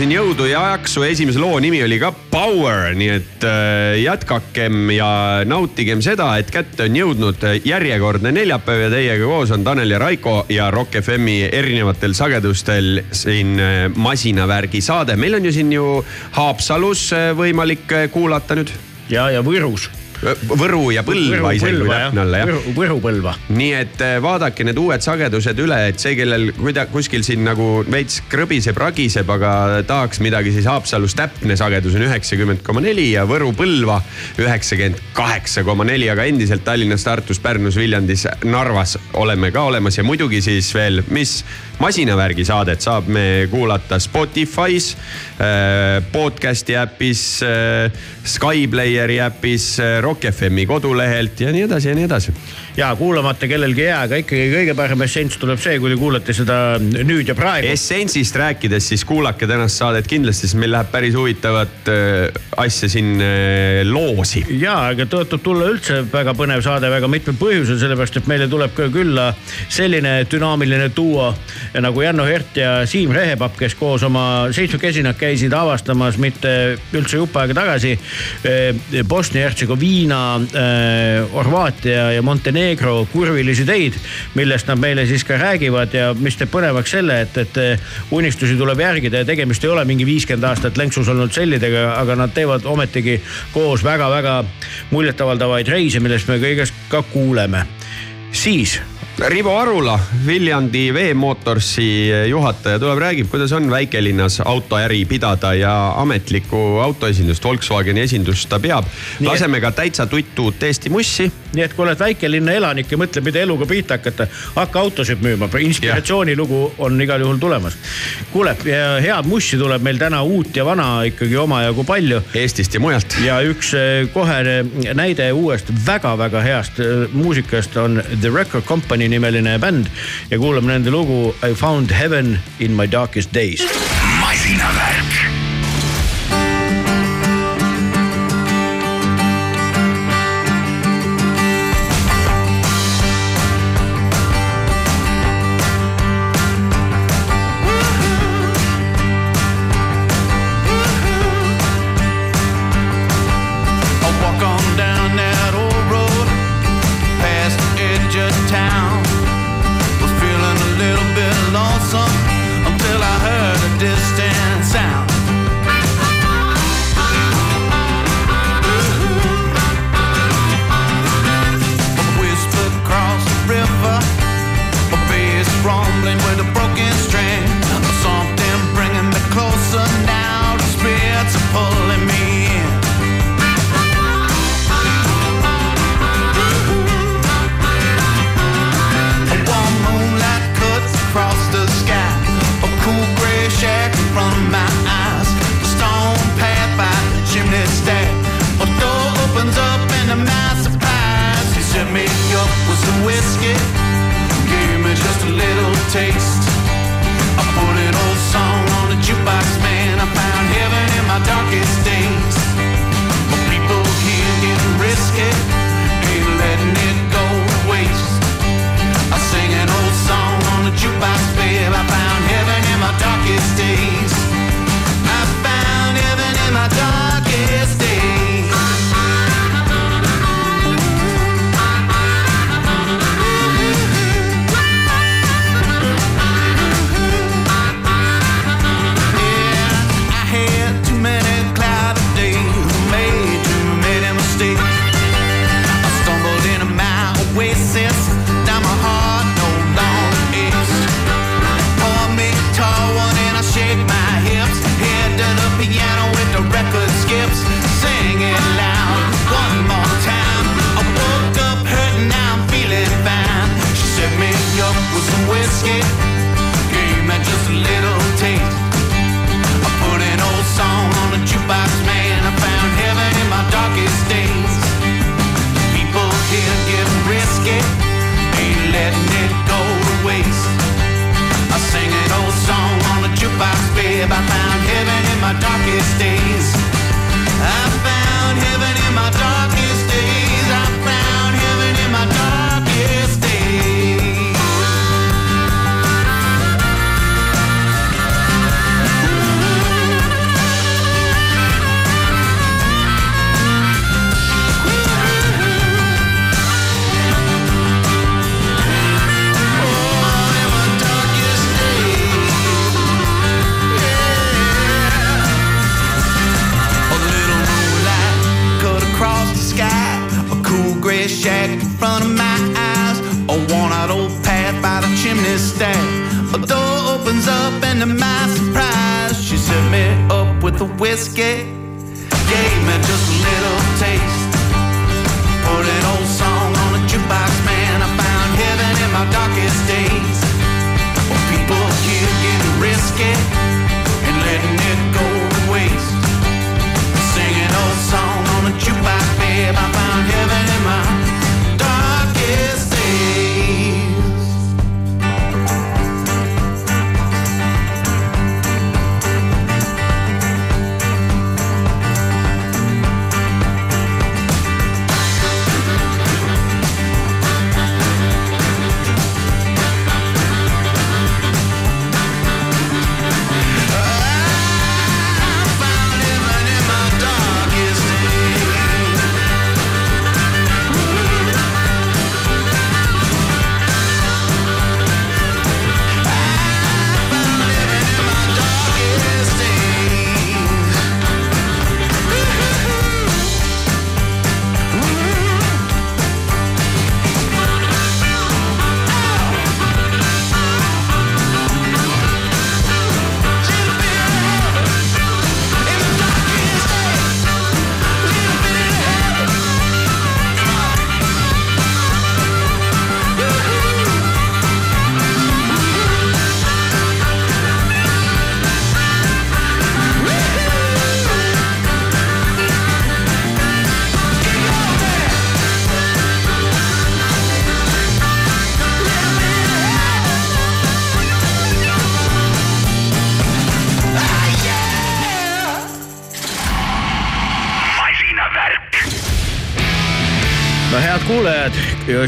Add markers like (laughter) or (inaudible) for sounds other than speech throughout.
siin jõudu ja jaksu, esimese loo nimi oli ka Power, nii et äh, jätkakem ja nautigem seda, et kätte on jõudnud järjekordne neljapäev ja teiega koos on Tanel ja Raiko ja Rock FM-i erinevatel sagedustel siin äh, masinavärgi saade. meil on ju siin ju Haapsalus äh, võimalik äh, kuulata nüüd. ja, ja Võrus. Võru ja Põlva isegi kui täpne olla jah. Võru, Võru Põlva. nii et äh, vaadake need uued sagedused üle, et see, kellel kuida- kuskil siin nagu veits krõbiseb, ragiseb, aga tahaks midagi, siis Haapsalus täpne sagedus on üheksakümmend koma neli ja Võru-Põlva üheksakümmend kaheksa koma neli, aga endiselt Tallinnas, Tartus, Pärnus, Viljandis, Narvas oleme ka olemas ja muidugi siis veel, mis masinavärgi saadet saab me kuulata Spotify's, podcast'i äpis, Skyblayeri äpis, Rock FM-i kodulehelt ja nii edasi ja nii edasi. Ja kuulamata kellelgi ei jää, aga ikkagi kõige parem essents tuleb see, kui te kuulate seda nüüd ja praegu. Essentsist rääkides, siis kuulake tänast saadet kindlasti, sest meil läheb päris huvitavat äh, asja siin äh, loosi. ja, aga tõotab tulla üldse väga põnev saade väga mitmel põhjusel, sellepärast et meile tuleb ka külla selline dünaamiline duo nagu Janno Hert ja Siim Rehepapp, kes koos oma seitsmekesi nad käisid avastamas mitte üldse jupp aega tagasi eh, Bosnia-Hertsegoviina, Horvaatia ja Montenegro kurvilisi teid, millest nad meile siis ka räägivad ja mis teeb põnevaks selle, et, et eh, unistusi tuleb järgida ja tegemist ei ole mingi viiskümmend aastat lenksus olnud sellidega, aga nad teevad ometigi koos väga-väga muljetavaldavaid reise, millest me kõigest ka kuuleme. siis Rivo Arula, Viljandi Veemotorsi juhataja, tuleb räägib, kuidas on väikelinnas autoäri pidada ja ametlikku autoesindust, Volkswageni esindust ta peab. laseme ka täitsa tuttu Eesti mussi. nii et kui oled väikelinna elanik ja mõtled, mida eluga pihta hakata, hakka autosid müüma, inspiratsioonilugu on igal juhul tulemas. kuule, head mussi tuleb meil täna uut ja vana ikkagi omajagu palju. Eestist ja mujalt. ja üks eh, kohene näide uuest väga-väga heast eh, muusikast on The Record Company nimeline bänd ja kuulame nende lugu I found heaven in my darkest days. masinavärk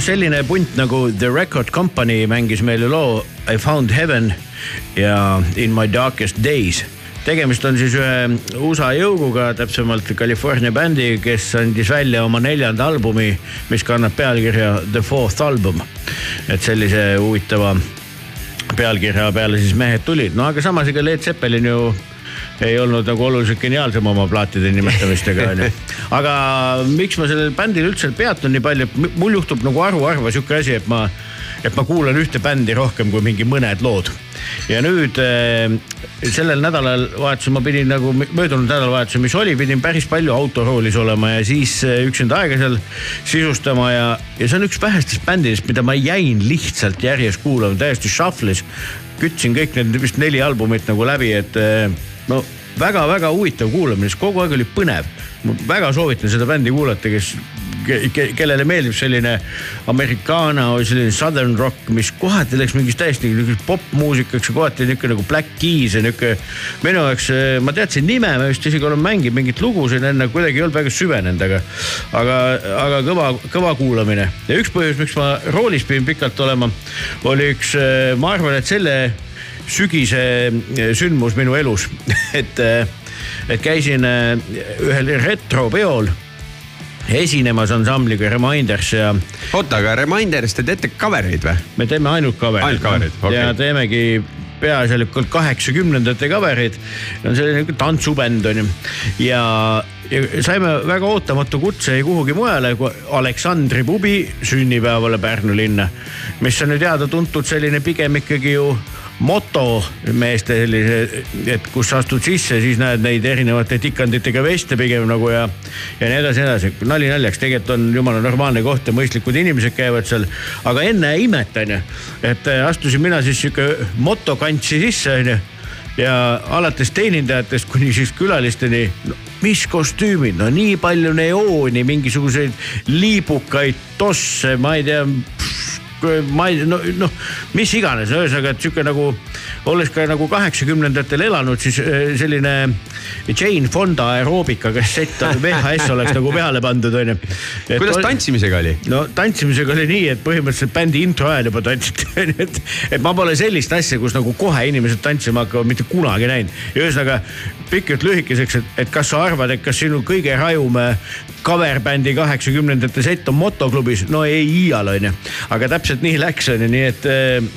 selline punt nagu The Record Company mängis meile loo I found heaven ja In my darkest days tegemist on siis ühe USA jõuguga, täpsemalt California bändi, kes andis välja oma neljanda albumi, mis kannab pealkirja The Fourth Album. et sellise huvitava pealkirja peale siis mehed tulid, no aga samas ega Led Zeppelin ju ei olnud nagu oluliselt geniaalsem oma plaatide nimetamistega onju. aga miks ma sellel bändil üldse peatun nii palju, et mul juhtub nagu haruharva sihuke asi, et ma, et ma kuulan ühte bändi rohkem kui mingi mõned lood. ja nüüd äh, sellel nädalavahetusel ma pidin nagu möödunud nädalavahetusel, mis oli, pidin päris palju autoroolis olema ja siis äh, üksinda aega seal sisustama ja, ja see on üks vähestest bändidest, mida ma jäin lihtsalt järjest kuulama, täiesti shuffle'is. kütsin kõik need vist neli albumit nagu läbi, et äh, no väga-väga huvitav kuulamine, sest kogu aeg oli põnev. ma väga soovitan seda bändi kuulata, kes ke, ke, kellele meeldib selline americana või selline southern rock, mis kohati läks mingiks täiesti popmuusikaks ja kohati niisugune nagu Black Keys ja niisugune. minu jaoks, ma teadsin nime, ma vist isegi olen mänginud mingeid lugusid enne, kuidagi ei olnud väga süvenenud, aga. aga, aga kõva, kõva kuulamine ja üks põhjus, miks ma roolis pidin pikalt olema, oli üks, ma arvan, et selle sügise sündmus minu elus (laughs) et, et käisin ühel retropeol esinemas ansambliga Reminders ja. oota, aga Reminders te teete cover eid või? me teeme ainult cover eid. ainult cover eid, okei okay.. ja teemegi peaasjalikult kaheksakümnendate cover eid. on selline tantsubänd on ju ja, ja saime väga ootamatu kutse kuhugi mujale kui Aleksandri pubi sünnipäevale Pärnu linna. mis on ju teada-tuntud selline pigem ikkagi ju motomeeste sellise, et kus astud sisse, siis näed neid erinevate tikanditega veste pigem nagu ja, ja nii edasi, edasi. nali naljaks, tegelikult on jumala normaalne koht ja mõistlikud inimesed käivad seal. aga enne imet onju, et äh, astusin mina siis sihuke motokantsi sisse onju ja alates teenindajatest kuni siis külalisteni no, mis kostüümid, no nii palju neooni, mingisuguseid liibukaid tosse, ma ei tea ma ei no, noh, mis iganes, ühesõnaga, et sihuke nagu olles ka nagu kaheksakümnendatel elanud, siis äh, selline Jane Fonda aeroobika kassett VHS (laughs) oleks nagu peale pandud, onju. kuidas tantsimisega oli? no tantsimisega oli nii, et põhimõtteliselt bändi intro ajal juba tantsiti, (laughs) onju, et, et ma pole sellist asja, kus nagu kohe inimesed tantsima hakkavad, mitte kunagi näinud. ja ühesõnaga pikalt lühikeseks, et, et kas sa arvad, et kas sinu kõige rajum cover bändi kaheksakümnendate sett on motoklubis, no ei iial onju, aga täpselt nii läks onju, nii et äh,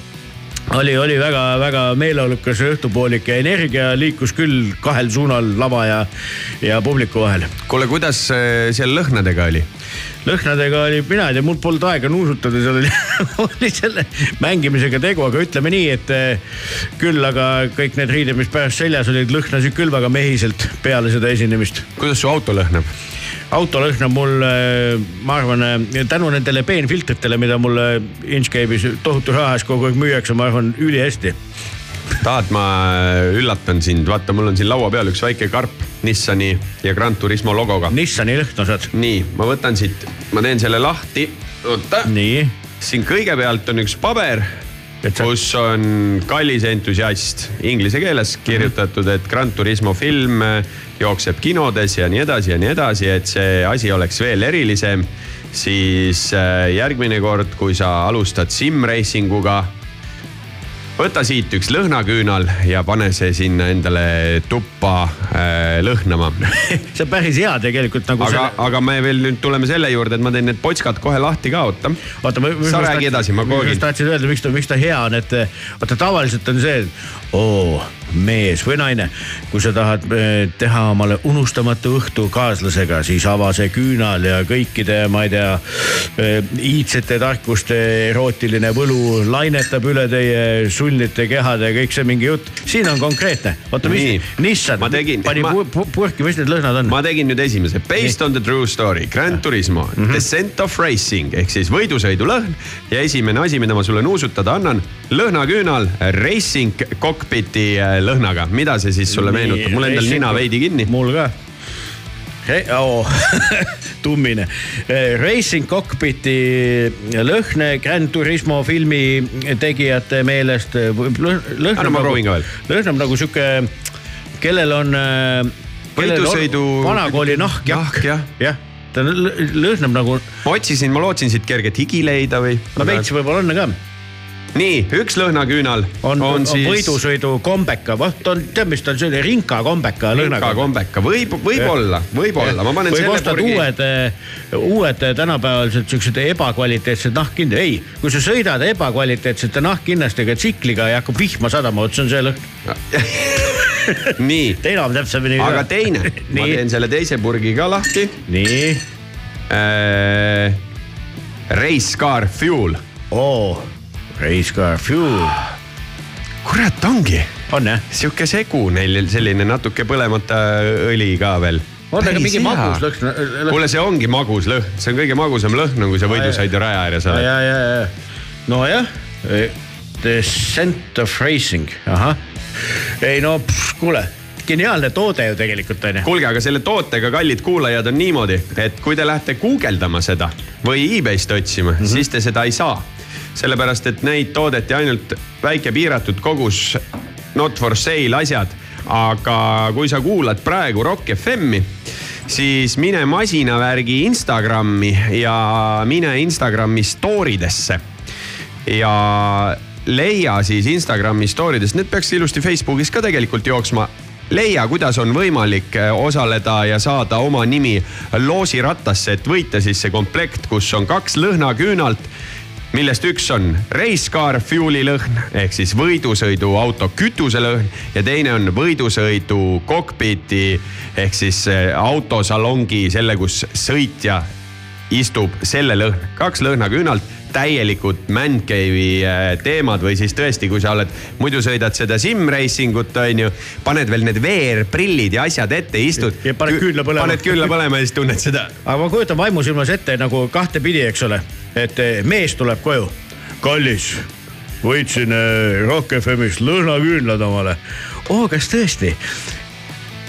oli, oli väga-väga meeleolukas õhtupoolik ja energia liikus küll kahel suunal lava ja, ja publiku vahel. kuule, kuidas äh, seal lõhnadega oli? lõhnadega oli, mina ei tea, mul polnud aega nuusutada, seal (laughs) oli oli selle mängimisega tegu, aga ütleme nii, et äh, küll aga kõik need riided, mis pärast seljas olid, lõhnasid küll väga mehiselt peale seda esinemist. kuidas su auto lõhnab? Auto lõhnab mul, ma arvan, tänu nendele peenfiltritele, mida mulle Inchcape'is tohutu raha eest kogu aeg müüakse, ma arvan, ülihästi tahad, ma üllatan sind, vaata, mul on siin laua peal üks väike karp Nissani ja Grand Turismo logoga. Nissani lõhna saad. nii, ma võtan siit, ma teen selle lahti, oota. nii. siin kõigepealt on üks paber kus on kallis entusiast inglise keeles kirjutatud, et Grand Turismo film jookseb kinodes ja nii edasi ja nii edasi, et see asi oleks veel erilisem. siis äh, järgmine kord, kui sa alustad sim-racing uga võta siit üks lõhnaküünal ja pane see sinna endale tuppa äh, lõhnama (laughs) see on päris hea tegelikult nagu. aga selle..., aga me veel nüüd tuleme selle juurde, et ma teen need potskad kohe lahti ka, oota. oota, sa räägi edasi, ma koogin. tahtsin öelda, miks ta, miks ta hea on, et vaata tavaliselt on see, et oo mees või naine, kui sa tahad eh, teha omale unustamatu õhtu kaaslasega, siis ava see küünal ja kõikide, ma ei tea, eh, iidsete tarkuste erootiline võlu lainetab üle teie sulnite kehade ja kõik see mingi jutt. siin on konkreetne, oota, mis Nissan tegin, pani ma, purki, mis need lõhnad on? ma tegin nüüd esimese, based Nii. on the true story, Grand Turismo. Mm, -hmm. Descent of Racing. Ehk siis võidusõidulõhn ja esimene asi, mida ma sulle nuusutada annan, lõhnaküünal Racing Cockpiti äh, lõhnaga, mida see siis sulle Nii, meenutab, mul endal nina veidi kinni. mul ka oh, (laughs) tummine. Eh, Racing Cockpiti lõhn Grand Turismo filmi tegijate meelest. lõhnab nagu, lõhnab nagu sihuke, kellel on. võidusõidu. vanakooli nahkjakk, jah ja. ta lõ- lõhnab nagu, ma otsisin, ma lootsin siit kerget higi leida või. no veits võib-olla on ka. nii, üks lõhnaküünal on, on, on siis võidusõidu kombeka, vot on, tead, mis ta on, selline rinka kombeka Rinka lõhnaga. kombeka, võib, võib-olla, võib-olla, ma panen või selle purgi. uued, uued tänapäevased siuksed ebakvaliteetsed nahkhind, ei, kui sa sõidad ebakvaliteetsete nahkhinnastega tsikliga ja hakkab vihma sadama, vot see on see lõhn. (laughs) nii, enam täpsemini. aga teine, (laughs) ma teen, selle teise purgi ka lahti nii, äh,. Race Car Fuel, oo, Race Car Fuel, kurat ongi on jah? sihuke segu neil selline natuke põlemata õli ka veel. on aga mingi magus lõhn. kuule, see ongi magus lõhn, see on kõige magusam lõhn, kui sa võidusõidu raja ääres ja, oled. ja, ja, nojah, The Scent of Racing, ahah. ei no kuule, geniaalne toode ju tegelikult on ju. kuulge, aga selle tootega, kallid kuulajad, on niimoodi, et kui te lähete guugeldama seda või e-base'ist otsima mm, -hmm. siis te seda ei saa. sellepärast, et neid toodeti ainult väike piiratud kogus not for sale asjad. aga kui sa kuulad praegu Rock FM-i, siis mine masinavärgi Instagrami ja mine Instagrami story desse ja leia siis Instagrami story dest, need peaks ilusti Facebookis ka tegelikult jooksma leia, kuidas on võimalik eh, osaleda ja saada oma nimi loosirattasse, et võita siis see komplekt, kus on kaks lõhnaküünalt, millest üks on Race Car Fuel'i lõhn ehk siis võidusõiduauto kütuselõhn ja teine on võidusõidu kokpiti ehk siis eh, autosalongi selle, kus sõitja istub selle lõhn, kaks lõhnaküünalt täielikud man cave'i äh, teemad või siis tõesti, kui sa oled, muidu sõidad seda sim-racing ut on ju, paned veel need VR-prillid ja asjad ette, istud. Ja paned küünla põlema. paned küünla põlema ja siis tunned seda. aga ma kujutan vaimusilmas ette nagu kahtepidi, eks ole, et eh, mees tuleb koju. kallis, võitsin eh, Rock FM-ist lõhnaküünlad omale. oo, kas tõesti?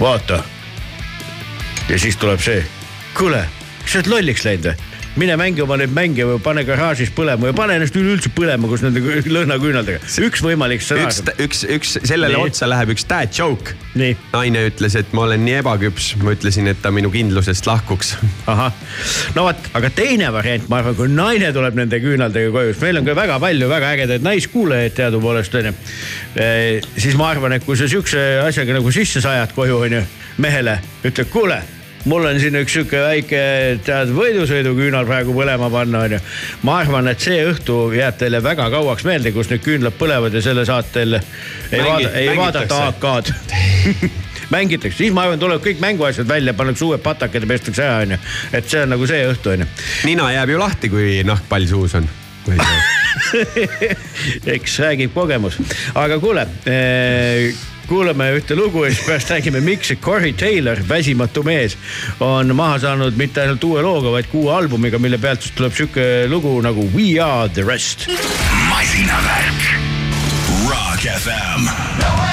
vaata. ja siis tuleb see, kuule, sa oled lolliks läinud või? Mine mängi oma neid mänge või pane garaažis põlema või pane ennast üleüldse põlema koos nende kü- lõhnaküünaldega. üks võimalik üks stsenaarium., üks, üks sellele Nii. otsa läheb üks dad joke. Naine ütles, et ma olen nii ebaküps, ma ütlesin, et ta minu kindlusest lahkuks. ahah, no vot, aga teine variant, ma arvan, kui naine tuleb nende küünaldega koju, sest meil on ka väga palju väga ägedaid naiskuulajaid teadupoolest onju. siis ma arvan, et kui sa siukse asjaga nagu sisse sajad koju onju, mehele ütled, kuule mul on siin üks sihuke väike, tead, võidusõiduküünal praegu põlema panna, onju. ma arvan, et see õhtu jääb teile väga kauaks meelde, kus need küünlad põlevad ja selle saatel ei vaada, ei vaadata AK-d (laughs) mängitakse, siis ma arvan, tuleb kõik mänguasjad välja, pannakse uued patakad ja pestakse ära, onju. et see on nagu see õhtu, onju. nina jääb ju lahti, kui nahkpall suus on. (laughs) eks räägib kogemus, aga kuule kuulame ühte lugu ja siis pärast räägime, miks Corey Taylor, väsimatu mees, on maha saanud mitte ainult uue looga, vaid ka uue albumiga, mille pealt tuleb sihuke lugu nagu We are the rest. masinavärk. Rock FM.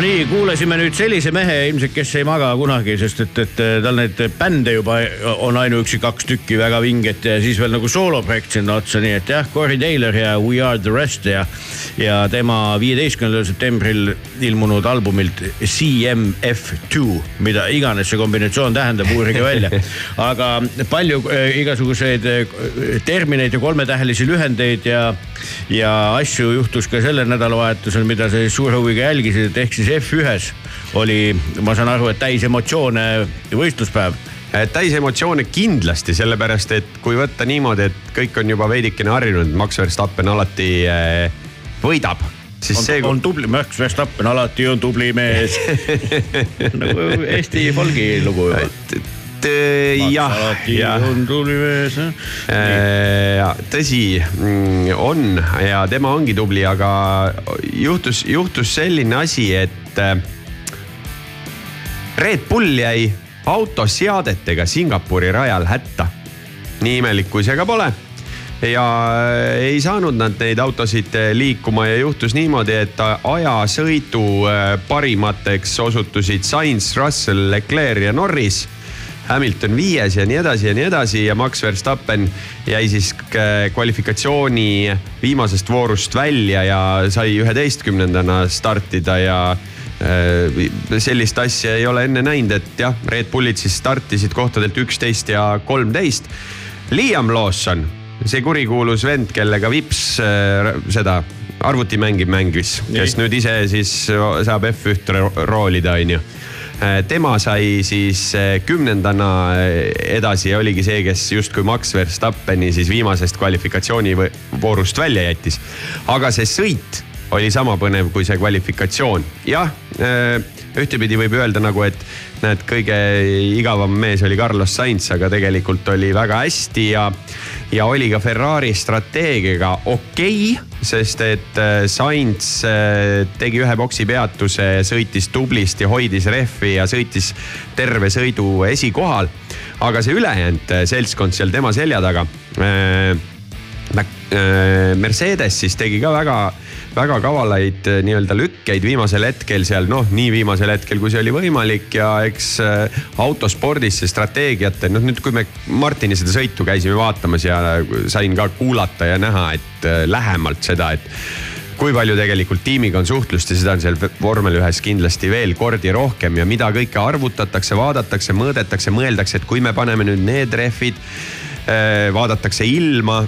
No nii, kuulasime nüüd sellise mehe ilmselt, kes ei maga kunagi, sest et, et tal neid bände juba on ainuüksi kaks tükki väga vinget ja siis veel nagu sooloprojekt sinna otsa, nii et jah, Corey Taylor ja We Are The Rest ja. ja tema viieteistkümnendal septembril ilmunud albumilt CMF2, mida iganes see kombinatsioon tähendab, uurige välja. (laughs) aga palju äh, igasuguseid äh, termineid ja kolmetähelisi lühendeid ja, ja asju juhtus ka sellel nädalavahetusel, mida sa suure huviga jälgisid, et ehk siis F1-s oli, ma saan aru, et täis emotsioone võistluspäev täis emotsioone kindlasti, sellepärast et kui võtta niimoodi, et kõik on juba veidikene harjunud, Max Verstappen alati äh, võidab siis on, see. on tubli, Max Verstappen alati on tubli mees (laughs) nagu Eesti folgi lugu juba. Jah, jah. on tubli mees. Äh, tõsi, mm, on ja tema ongi tubli, aga juhtus, juhtus selline asi, et äh, Red Bull jäi autoseadetega Singapuri rajal hätta. nii imelik, kui see ka pole ja äh, ei saanud nad neid autosid äh, liikuma ja juhtus niimoodi, et ajasõidu parimateks osutusid Sainz, Russell, Leclerc ja Norris. Hamilton viies ja nii edasi ja nii edasi ja Max Verstappen jäi siis kvalifikatsiooni viimasest voorust välja ja sai üheteistkümnendana startida ja sellist asja ei ole enne näinud, et jah, Red Bullid siis startisid kohtadelt üksteist ja kolmteist. Liam Lawson, see kurikuulus vend, kellega Vips äh, seda arvutimängi mängis, kes nüüd ise siis saab F1 roolida, onju tema sai siis kümnendana edasi ja oligi see, kes justkui Max Verstappeni siis viimasest kvalifikatsioonivoorust välja jättis. aga see sõit oli sama põnev kui see kvalifikatsioon. jah, äh, ühtepidi võib öelda nagu, et näed, kõige igavam mees oli Carlos Sainz, aga tegelikult oli väga hästi ja, ja oli ka Ferrari strateegiaga okei okay, sest et äh, Sainz äh, tegi ühe boksi peatuse, sõitis tublisti, hoidis rehvi ja sõitis terve sõidu esikohal. aga see ülejäänud seltskond seal tema selja taga äh,. Mercedes siis tegi ka väga väga kavalaid eh, nii-öelda lükkeid viimasel hetkel seal, noh, nii viimasel hetkel, kui see oli võimalik ja eks äh, autospordis see strateegiate, noh nüüd, kui me Martini seda sõitu käisime vaatamas ja sain ka kuulata ja näha, et äh, lähemalt seda, et kui palju tegelikult tiimiga on suhtlust ja seda on seal vormel ühes kindlasti veel kordi rohkem ja mida kõike arvutatakse, vaadatakse, mõõdetakse, mõeldakse, et kui me paneme nüüd need rehvid vaadatakse ilma,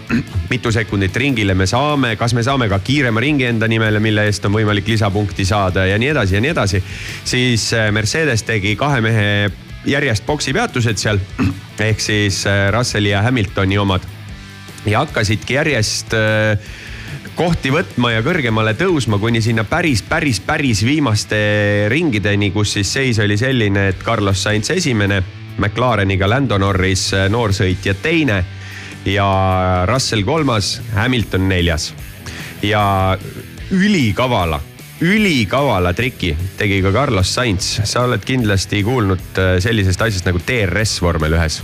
mitu sekundit ringile me saame, kas me saame ka kiirema ringi enda nimele, mille eest on võimalik lisapunkti saada ja nii edasi ja nii edasi. siis äh, Mercedes tegi kahe mehe järjest boksi peatused seal ehk siis äh, Russelli ja Hamiltoni omad ja hakkasidki järjest kohti võtma ja kõrgemale tõusma, kuni sinna päris, päris, päris viimaste ringideni, kus siis seis oli selline, et Carlos Sainz esimene McLareniga Lando Norris äh, noorsõitja teine ja Russell kolmas, Hamilton neljas. ja ülikavala, ülikavala triki tegi ka Carlos Sainz, sa oled kindlasti kuulnud äh, sellisest asjast nagu DRS vormel ühes.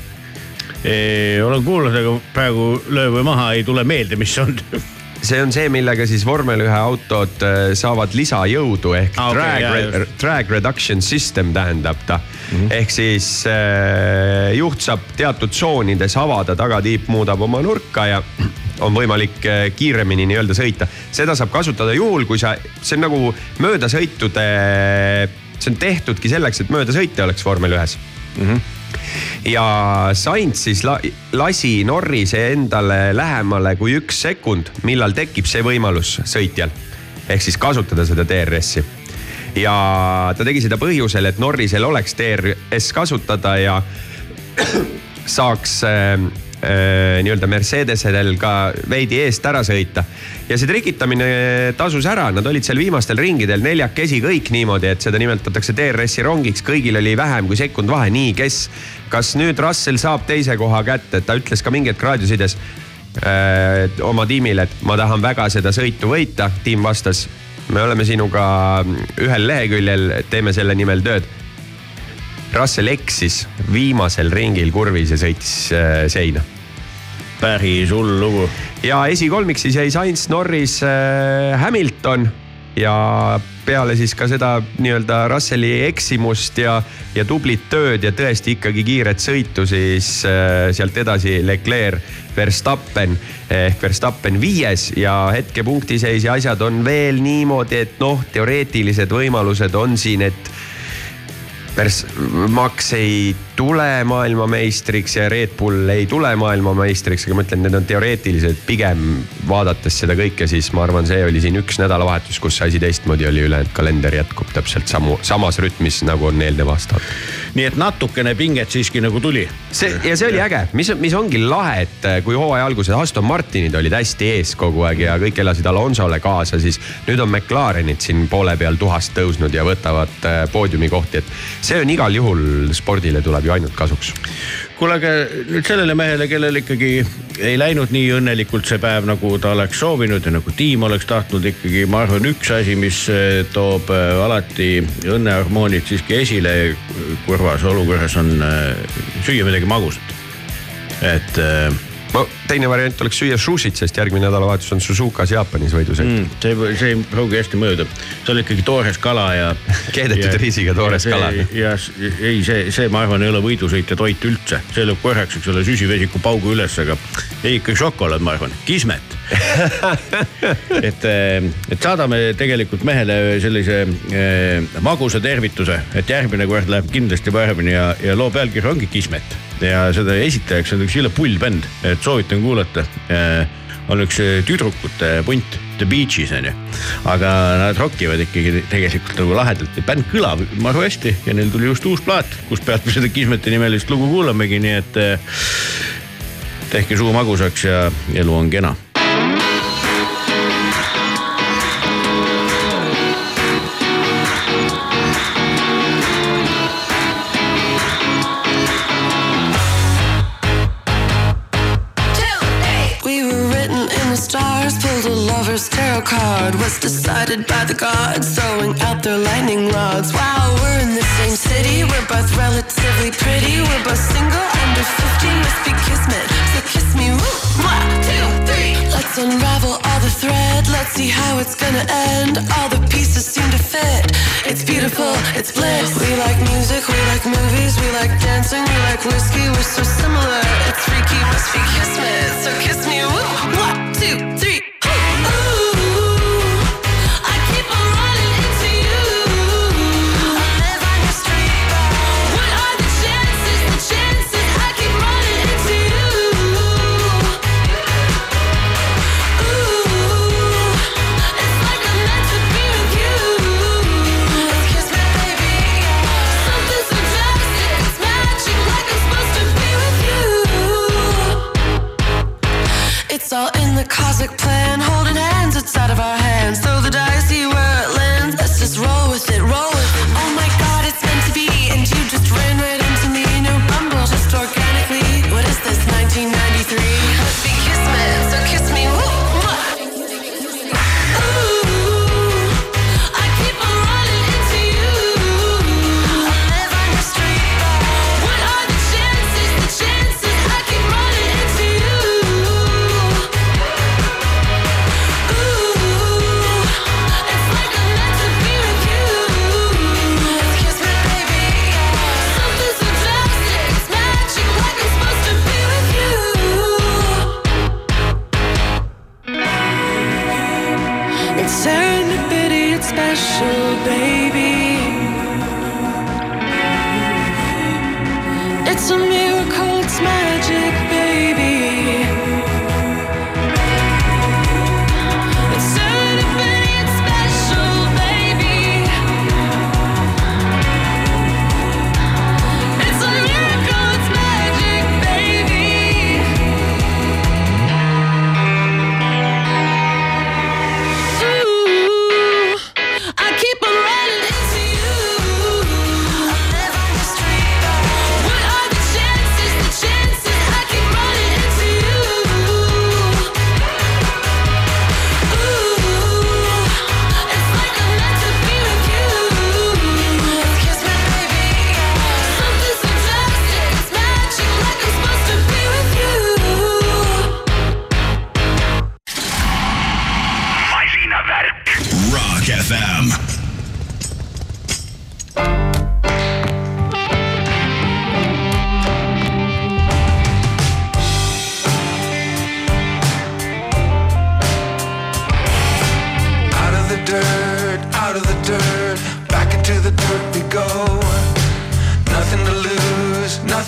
Olen kuulnud, aga praegu löö või maha ei tule meelde, mis on. See on see, millega siis vormel ühe autod äh, saavad lisajõudu ehk ah, okay, drag, re, drag reduction system tähendab ta mm. -hmm. ehk siis äh, juht saab teatud tsoonides avada, tagatiip muudab oma nurka ja (clears throat) on võimalik äh, kiiremini nii-öelda sõita. seda saab kasutada juhul, kui sa, see on nagu möödasõitude, see on tehtudki selleks, et möödasõite oleks vormel ühes mm. -hmm ja Sainz siis la, lasi Norrise endale lähemale kui üks sekund, millal tekib see võimalus sõitjal. ehk siis kasutada seda DRS-i. Ja ta tegi seda põhjusel, et Norrisel oleks DRS kasutada ja (clears throat) saaks äh, äh, nii-öelda Mercedesedel ka veidi eest ära sõita. ja see trikitamine tasus ära, nad olid seal viimastel ringidel neljakesi kõik niimoodi, et seda nimetatakse DRS-i rongiks, kõigil oli vähem kui sekund vahe, nii, kes, kas nüüd Russell saab teise koha kätte, ta ütles ka mingi hetk raadiosides äh, oma tiimile, et ma tahan väga seda sõitu võita, tiim vastas. Me oleme sinuga ühel leheküljel, teeme selle nimel tööd Russell eksis viimasel ringil kurvis ja sõitis äh, seina. päris hull lugu. ja esikolmik siis jäi Sainz, Norris äh,, Hamilton ja peale siis ka seda nii-öelda Russelli eksimust ja, ja tublit tööd ja tõesti ikkagi kiiret sõitu, siis äh, sealt edasi Leclerc, Verstappen. Ehk Verstappen viies ja hetke punktiseis ja asjad on veel niimoodi, et noh, teoreetilised võimalused on siin, et Pers-, Max ei tule maailmameistriks ja Red Bull ei tule maailmameistriks, aga ma ütlen, need on teoreetilised, pigem vaadates seda kõike, siis ma arvan, see oli siin üks nädalavahetus, kus asi teistmoodi oli, ülejäänud kalender jätkub täpselt samu, samas rütmis nagu on eelnev aasta. Nii et natukene pinget siiski nagu tuli. see ja see oli äge, mis, mis ongi lahe, et äh, kui hooaja alguses Aston Martinid olid hästi ees kogu aeg ja kõik elasid Alonsole kaasa, siis nüüd on McLarenid siin poole peal tuhast tõusnud ja võtavad äh, poodiumikohti, et see on igal juhul spordile tuleb ju ainult kasuks. Kuule, aga nüüd sellele mehele, kellel ikkagi ei läinud nii õnnelikult see päev, nagu ta oleks soovinud ja nagu tiim oleks tahtnud ikkagi, ma arvan, üks asi, mis eh, toob eh, alati õnnehormoonid siiski esile kurvas olukorras on eh, süüa midagi magusat. et no teine variant oleks süüa sushit, sest järgmine nädalavahetus on Suzukas Jaapanis võidusõit mm.. see, see ei pruugi hästi mõjuda, see on ikkagi toores kala ja. keedetud riisiga toores ja kala. ja ei, see, see, ma arvan, ei ole võidusõit ja toit üldse, see lööb korraks, eks ole, süsivesiku paugu üles, aga ei ikka šokolaad, ma arvan, kismet (laughs) et, et saadame tegelikult mehele sellise eh, magusa tervituse, et järgmine kord läheb kindlasti paremini ja, ja loo pealkiri ongi Kismet ja seda esitajaks on üks jõle pull bänd, et soovitan kuulata. on üks tüdrukute punt, The Beaches on ju, aga nad rokkivad ikkagi tegelikult nagu lahedalt. Ja bänd kõlab maru hästi ja neil tuli just uus plaat, kust pealt me seda Kismeti nimelist lugu kuulamegi, nii et tehke suu magusaks ja elu on kena card was decided by the gods, throwing out their lightning rods. Wow, we're in the same city, we're both relatively pretty, we're both single, under 50, must be kismet. So kiss me, woo, one, two, three. Let's unravel all the thread, let's see how it's gonna end. All the pieces seem to fit. It's beautiful, it's bliss. We like music, we like movies, we like dancing, we like whiskey, we're so similar. It's freaky, must be kismet. So kiss me, woo, one, two, three. It's cosmic plan, holding hands, it's out of our hands. Throw the dice,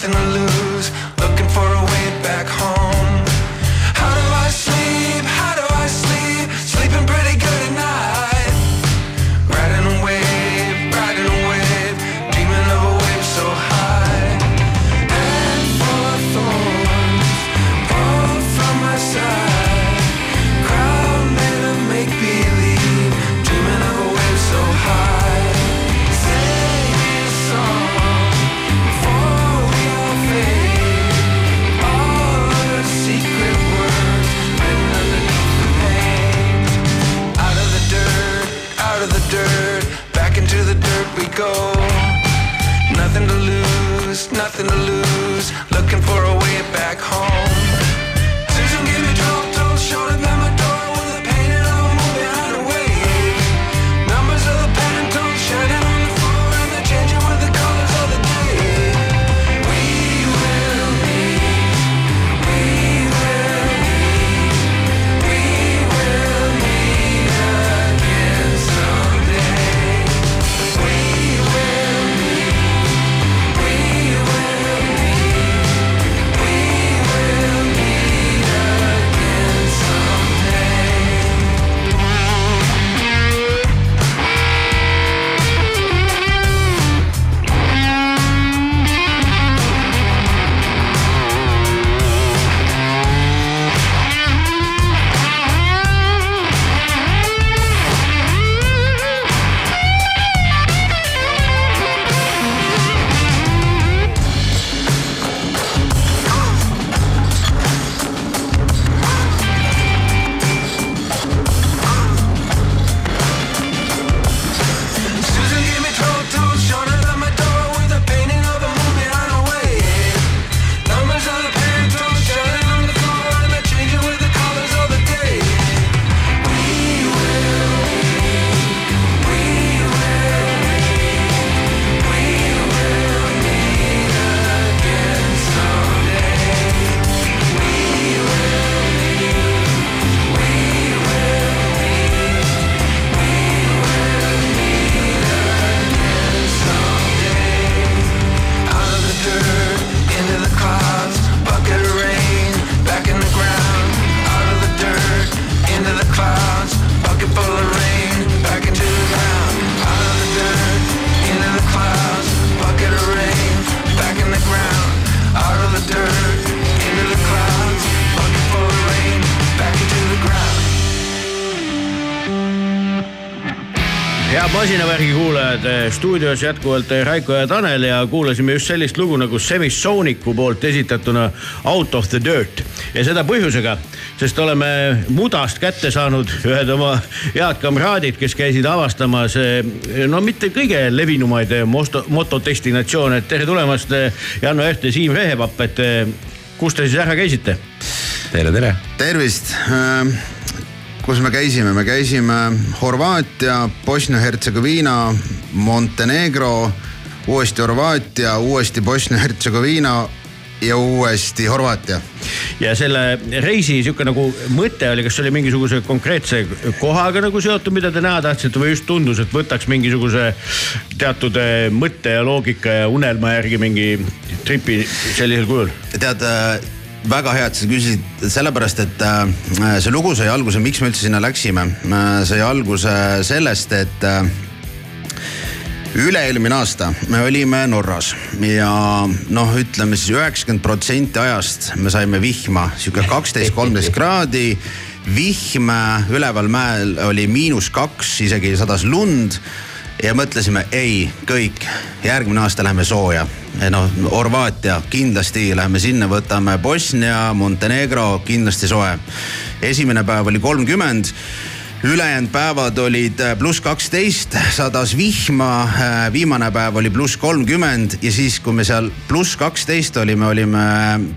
nothing to lose. Stuudios jätkuvalt Raiko ja Tanel ja kuulasime just sellist lugu nagu Semisooniku poolt esitatuna Out of the Dirt. ja seda põhjusega, sest oleme mudast kätte saanud ühed oma head kamraadid, kes käisid avastamas no mitte kõige levinumaid mosto, motodestinatsioone. tere tulemast, Janno Eht ja Siim Rehepapp, et kus te siis ära käisite? tere, tere. tervist. kus me käisime, me käisime Horvaatia, Bosnia-Hertsegoviina, Montenegro, uuesti Horvaatia, uuesti Bosnia-Hertsegoviina ja uuesti Horvaatia. ja selle reisi sihuke nagu mõte oli, kas see oli mingisuguse konkreetse kohaga nagu seotud, mida te näha tahtsite või just tundus, et võtaks mingisuguse teatud eh, mõtte ja loogika ja unelma järgi mingi tripi sellisel kujul? tead äh, väga hea, et sa küsisid, sellepärast et äh, see lugu sai alguse, miks me üldse sinna läksime, sai alguse sellest, et äh, üle-eelmine aasta me olime Norras ja noh, ütleme siis üheksakümmend protsenti ajast me saime vihma, sihuke kaksteist, kolmteist kraadi. vihm üleval mäel oli miinus kaks, isegi sadas lund ja mõtlesime, ei, kõik, järgmine aasta läheme sooja. noh, Horvaatia kindlasti läheme sinna, võtame Bosnia, Montenegro kindlasti soe. esimene päev oli kolmkümmend ülejäänud päevad olid äh, pluss kaksteist, sadas vihma, viimane päev oli pluss kolmkümmend ja siis, kui me seal pluss kaksteist olime, olime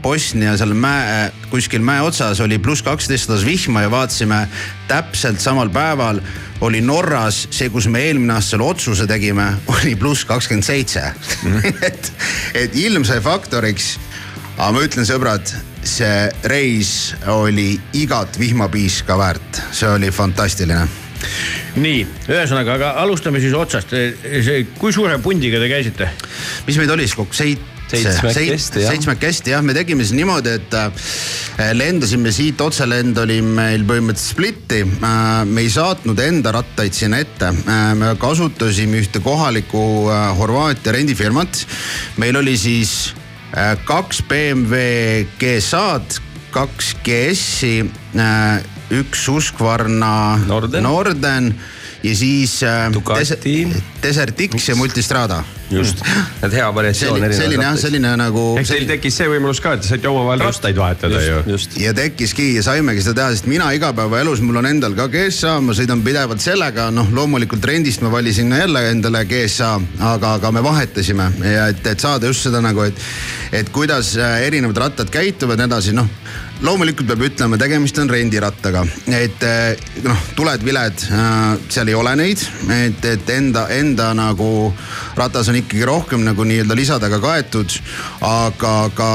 Bosnia seal mäe, kuskil mäe otsas oli pluss kaksteist, sadas vihma ja vaatasime täpselt samal päeval oli Norras see, kus me eelmine aasta selle otsuse tegime, (laughs) oli pluss kakskümmend seitse. (laughs) et, et ilm sai faktoriks. aga ma ütlen, sõbrad see reis oli igat vihmapiiska väärt, see oli fantastiline. nii, ühesõnaga, aga alustame siis otsast. kui suure pundiga te käisite? mis meid oli siis kokku, seit-? seitsmekesti jah. seitsmekesti jah, me tegime siis niimoodi, et äh, lendasime siit, otselend oli meil põhimõtteliselt splitti. me ei saatnud enda rattaid sinna ette, me kasutasime ühte kohalikku äh, Horvaatia rendifirmat. meil oli siis äh, kaks BMW GSA-d, kaks GS-i, üks Husqvarna Norden. Norden ja siis Ducati. Desert X ja Multistrada just, (laughs) et hea variatsioon selline, selline jah, selline nagu. eks teil tekkis see võimalus ka, et te saite omavahel rattaid vahetada ju. just, ja tekkiski ja saimegi seda teha, sest mina igapäevaelus, mul on endal ka GSA, ma sõidan pidevalt sellega, noh, loomulikult rendist ma valisin jälle endale GSA, aga, aga me vahetasime. Ja et, et saada just seda nagu, et, et kuidas äh, erinevad rattad käituvad ja nii edasi, noh loomulikult peab ütlema, tegemist on rendirattaga, et eh, noh, tuled-viled, seal ei ole neid, et, et enda, enda nagu ratas on ikkagi rohkem nagu nii-öelda lisadega kaetud, aga, aga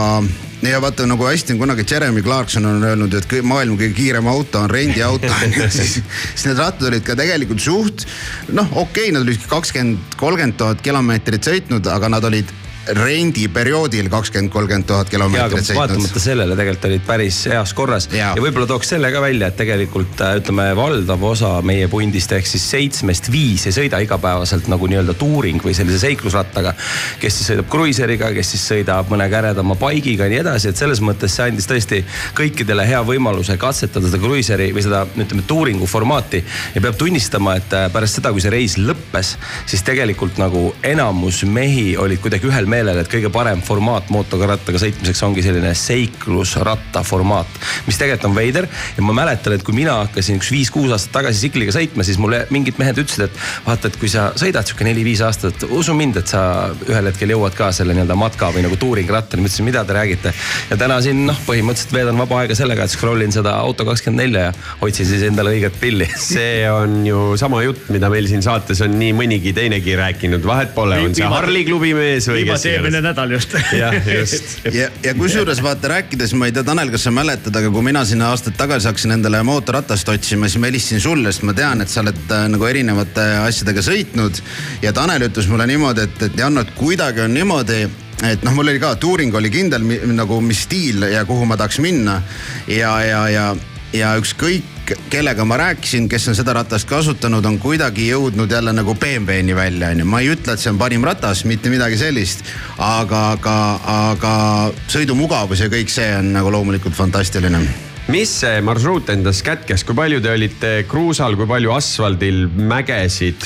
ja vaata nagu hästi on kunagi Jeremy Clarkson on öelnud, et kõi- maailma kõige kiirem auto on rendiauto. On ju, siis, siis need rattad olid ka tegelikult suht noh, okei okay,, nad olid kakskümmend, kolmkümmend tuhat kilomeetrit sõitnud, aga nad olid rendiperioodil kakskümmend, kolmkümmend tuhat kilomeetrit sõitnud. vaatamata sellele tegelikult olid päris heas korras ja, ja võib-olla tooks selle ka välja, et tegelikult äh, ütleme, valdav osa meie pundist ehk siis seitsmest viis ei sõida igapäevaselt nagu nii-öelda tuuring või sellise seiklusrattaga. kes siis sõidab kruiiseriga, kes siis sõidab mõne käredama bike'iga ja nii edasi, et selles mõttes see andis tõesti kõikidele hea võimaluse katsetada seda kruiiseri või seda ütleme tuuringu formaati. ja peab tunnistama, et äh, pärast seda, kui see reis lõppes, siis tegelikult nagu enamus mehi olid kuidagi ühel meelel, et kõige parem formaat mootorrattaga sõitmiseks ongi selline seiklusratta formaat, mis tegelikult on veider ja ma mäletan, et kui mina hakkasin üks viis-kuus aastat tagasi tsikliga sõitma, siis mulle mingid mehed ütlesid, et vaata, et kui sa sõidad sihuke neli-viis aastat, usu mind, et sa ühel hetkel jõuad ka selle nii-öelda matka või nagu tuuringrattani. ma ütlesin, mida te räägite ja täna siin noh, põhimõtteliselt veedan vaba aega sellega, et scroll in seda Auto24 ja otsin siis endale õiget pilli. (laughs) see on ju sama jutt, mida meil siin saates on nii mõnigi teinegi rääkinud, vahet pole, on see Harli klubi mees või kes viimati eelmine nädal just. (laughs) jah, just. ja, ja kusjuures vaata rääkides, ma ei tea, Tanel, kas sa mäletad, aga kui mina sinna aastaid tagasi hakkasin endale mootorratast otsima, siis ma helistasin sulle, sest ma tean, et sa oled äh, nagu erinevate asjadega sõitnud. ja Tanel ütles mulle niimoodi, et, et Janno, et kuidagi on niimoodi et noh, mul oli ka tuuring oli kindel mi, nagu mis stiil ja kuhu ma tahaks minna ja, ja, ja, ja ükskõik kellega ma rääkisin, kes on seda ratast kasutanud, on kuidagi jõudnud jälle nagu BMW-ni välja, onju. ma ei ütle, et see on parim ratas, mitte midagi sellist, aga, aga, aga sõidumugavus ja kõik see on nagu loomulikult fantastiline mis see marsruut endas kätkes, kui palju te olite kruusal, kui palju asfaldil, mägesid?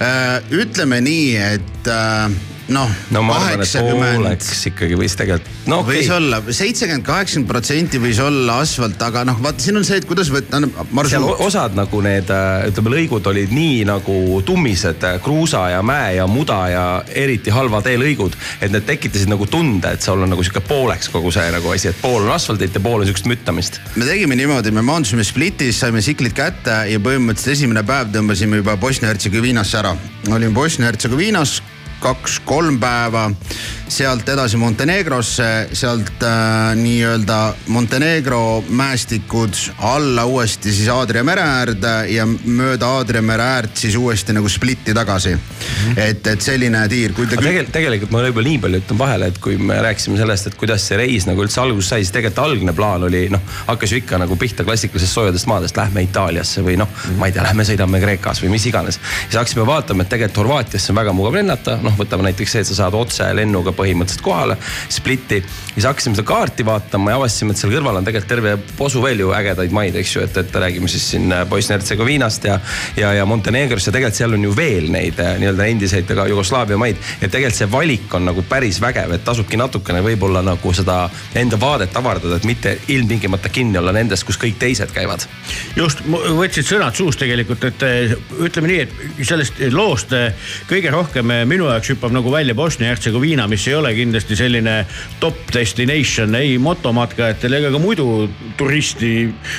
Äh, ütleme nii, et äh, noh, kaheksakümmend ikkagi võis tegelikult, no okei võis olla seitsekümmend, kaheksakümmend protsenti võis olla asfalt, aga noh, vaata siin on see, et kuidas võtta seal marsruut. osad nagu need äh, ütleme, lõigud olid nii nagu tummised, kruusa ja mäe ja muda ja eriti halva teelõigud. et need tekitasid nagu tunde, et sul on nagu sihuke pooleks kogu see nagu asi, et pool on asfaldit ja pool on sihukest müttamist. me tegime niimoodi, me maandusime Splitis, saime tsiklid kätte ja põhimõtteliselt esimene päev tõmbasime juba Bosnia-Hertsegoviinasse ära. olime Bosnia-Hertsegoviinas kaks-kolm päeva, sealt edasi Montenegrosse, sealt äh, nii-öelda Montenegro mäestikud alla uuesti siis Aadria mere äärde ja mööda Aadria mere äärt siis uuesti nagu Splitti tagasi. et, et selline tiir, kui te tegelikult, tegelikult ma võib-olla nii palju ütlen vahele, et kui me rääkisime sellest, et kuidas see reis nagu üldse alguse sai, siis tegelikult algne plaan oli noh, hakkas ju ikka nagu pihta klassikalisest soojadest maadest, lähme Itaaliasse või noh, ma ei tea, lähme sõidame Kreekas või mis iganes. siis hakkasime vaatama, et tegelikult Horvaatiasse on väga mugav lennata, noh, võtame näiteks see, et sa saad otse lennuga põhimõtteliselt kohale, Spliti. siis hakkasime seda kaarti vaatama ja avastasime, et seal kõrval on tegelikult terve posu veel ju ägedaid maid, eks ju, et, et räägime siis siin Bosnia-Hertsegoviinast ja, ja, ja Montenegrost ja tegelikult seal on ju veel neid äh, nii-öelda endiseid Jugoslaavia maid. et tegelikult see valik on nagu päris vägev, et tasubki natukene võib-olla nagu seda enda vaadet avardada, et mitte ilmtingimata kinni olla nendest, kus kõik teised käivad. just, võtsid sõnad suust tegelikult, et eh, ütleme nii, et sellest loost kõige rohkem minu jaoks hüppab nagu välja Bosnia-Hertsegoviina, mis ei ole kindlasti selline top destination ei motomatkajatele ega ka muidu turisti,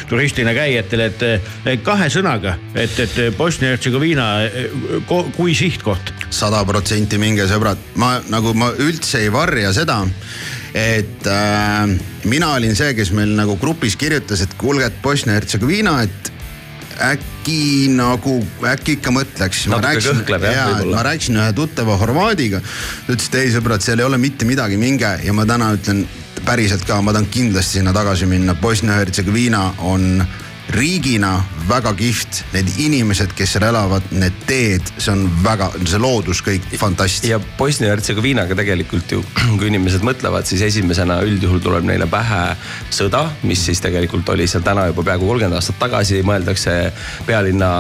turistina käijatele, et kahe sõnaga, et, et Bosnia-Hertsegoviina, kui sihtkoht? Sada protsenti minge sõbrad, ma nagu ma üldse ei varja seda, et äh, mina olin see, kes meil nagu grupis kirjutas, et kuulge, et Bosnia-Hertsegoviina, et äkki nagu, äkki ikka mõtleks. Jah, võib-olla. ma rääkisin ühe tuttava horvaadiga, ta ütles, et ei sõbrad, seal ei ole mitte midagi, minge ja ma täna ütlen päriselt ka, ma tahan kindlasti sinna tagasi minna, Bosnia-Hertsegoviina on riigina väga kihvt, need inimesed, kes seal elavad, need teed, see on väga, see loodus kõik fantastiline. ja Bosnia-Hertsegoviinaga tegelikult ju, (clears throat) kui inimesed mõtlevad, siis esimesena üldjuhul tuleb neile pähe sõda, mis siis tegelikult oli seal täna juba peaaegu kolmkümmend aastat tagasi, mõeldakse pealinna,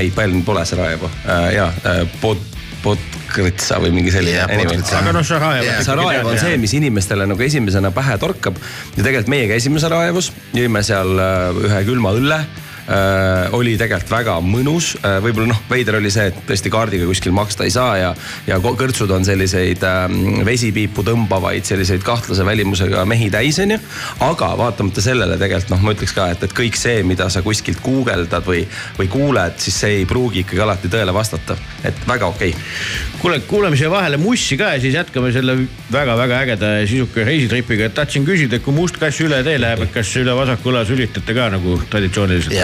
ei pealinn pole Sarajevo äh, ja äh, Pod- Podgritsa või mingi selline Jah, anyway. Aga noh, Sarajevo Jaa, Sarajevo on see, mis inimestele nagu esimesena pähe torkab. Ja tegelikult meie käisime Sarajevos, jõime seal äh, ühe külma õlle äh, oli tegelikult väga mõnus äh,, võib-olla noh, veider oli see, et tõesti kaardiga kuskil maksta ei saa ja, ja kõrtsud on selliseid äh, vesipiipu tõmbavaid selliseid kahtlase välimusega mehi täis, onju. aga vaatamata sellele tegelikult noh, ma ütleks ka, et, et kõik see, mida sa kuskilt guugeldad või, või kuuled, siis see ei pruugi ikkagi alati tõele vastata, et väga okei okay.. kuule, kuulame siia vahele Mussi ka ja siis jätkame selle väga-väga ägeda ja sisuka reisitripiga, et tahtsin küsida, et kui must kass üle tee läheb, et kas üle vasaku õla sülitate ka nagu traditsiooniliselt?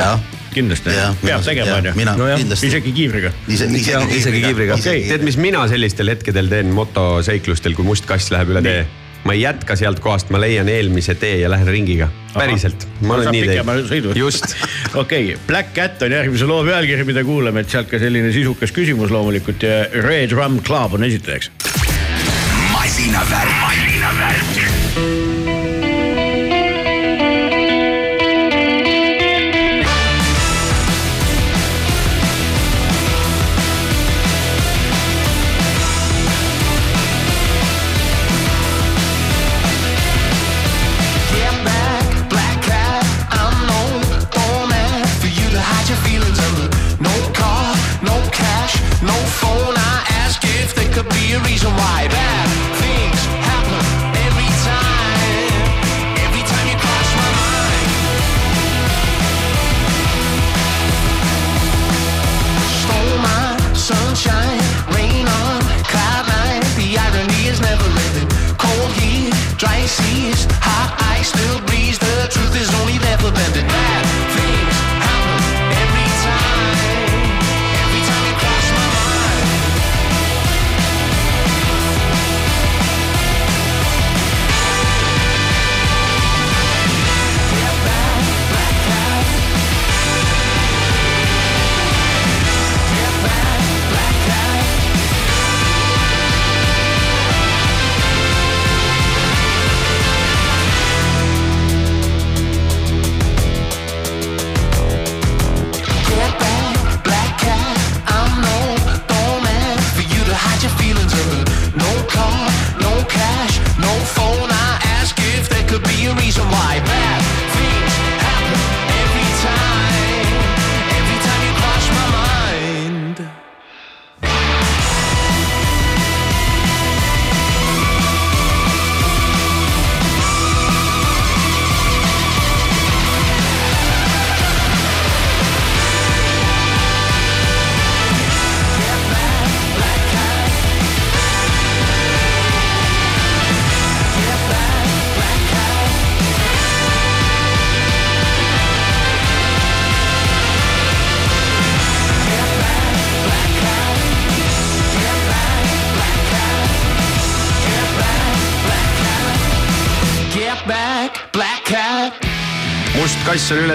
Kindlasti peab mina- tegema onju kindlasti. isegi kiivriga. ise, Jaa, isegi kiivriga. okei, tead, mis mina sellistel hetkedel teen motoseiklustel, kui must kass läheb üle tee? ma ei jätka sealt kohast, ma leian eelmise tee ja lähen ringiga. päriselt, ma olen nii teinud. just, (laughs) okei okay,, Black Cat on järgmise loo pealkiri, mida kuulame, et sealt ka selline sisukas küsimus loomulikult ja Red Rum Club on esitajaks. masinavärk, masinavärk.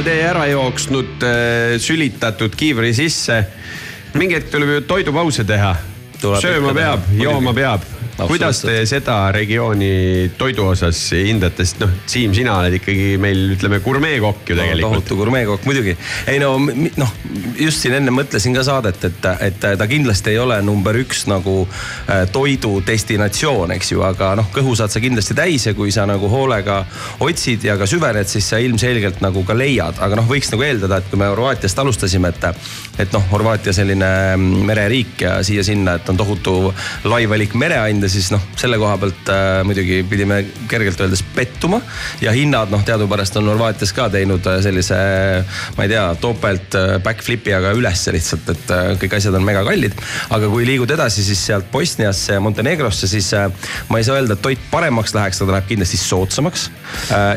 Tee ära jooksnud, sülitatud kiivri sisse. mingi hetk tuleb ju toidupause teha. Tuleb sööma peab jooma peab. kuidas te seda regiooni toidu osas hindate, sest noh, Siim, sina oled ikkagi meil ütleme gurmeekokk ju tegelikult. tohutu gurmeekokk muidugi. ei no noh, just siin enne mõtlesin ka saadet, et, et ta kindlasti ei ole number üks nagu äh, toidu destinatsioon, eks ju, aga noh, kõhu saad sa kindlasti täis ja kui sa nagu hoolega otsid ja ka süvened, siis sa ilmselgelt nagu ka leiad, aga noh, võiks nagu eeldada, et kui me Horvaatiast alustasime, et, et noh, Horvaatia selline mm, mereriik ja siia-sinna, et on tohutu lai valik mereande, siis noh, selle koha pealt äh, muidugi pidime kergelt öeldes pettuma ja hinnad noh, teadupärast on Horvaatias ka teinud äh, sellise, ma ei tea, topelt äh, backflip'i aga ülesse lihtsalt, et äh, kõik asjad on mega kallid. aga kui liigud edasi, siis sealt Bosniasse ja Montenegrosse, siis äh, ma ei saa öelda, et toit paremaks läheks, ta läheb kindlasti soodsamaks.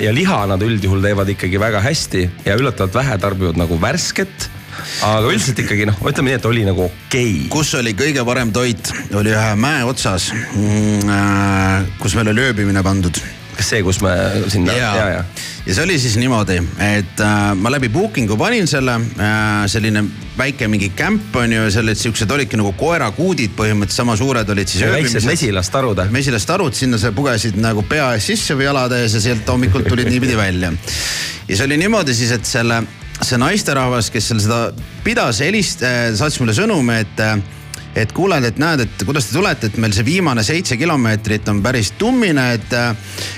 ja liha nad üldjuhul teevad ikkagi väga hästi ja üllatavalt vähe tarbivad nagu värsket aga üldiselt ikkagi noh, ütleme nii, et oli nagu okei okay.. kus oli kõige parem toit, oli ühe mäe otsas, kus meil oli ööbimine pandud kas see, kus me sinna ja, ja, ja. ja see oli siis niimoodi, et äh, ma läbi booking'u panin selle äh,, selline väike mingi kämp on ju, sellised siuksed olidki nagu koerakuudid põhimõtteliselt sama suured olid siis. väiksed mesilastarud. mesilastarud, sinna sa pugesid nagu pea ees sisse või jalade ees ja sealt hommikul tulid niipidi välja. ja see oli niimoodi siis, et selle, see naisterahvas, kes seal seda pidas, helist-, saatis mulle sõnumi, et, et kuule, et näed, et kuidas te tulete, et meil see viimane seitse kilomeetrit on päris tummine, et,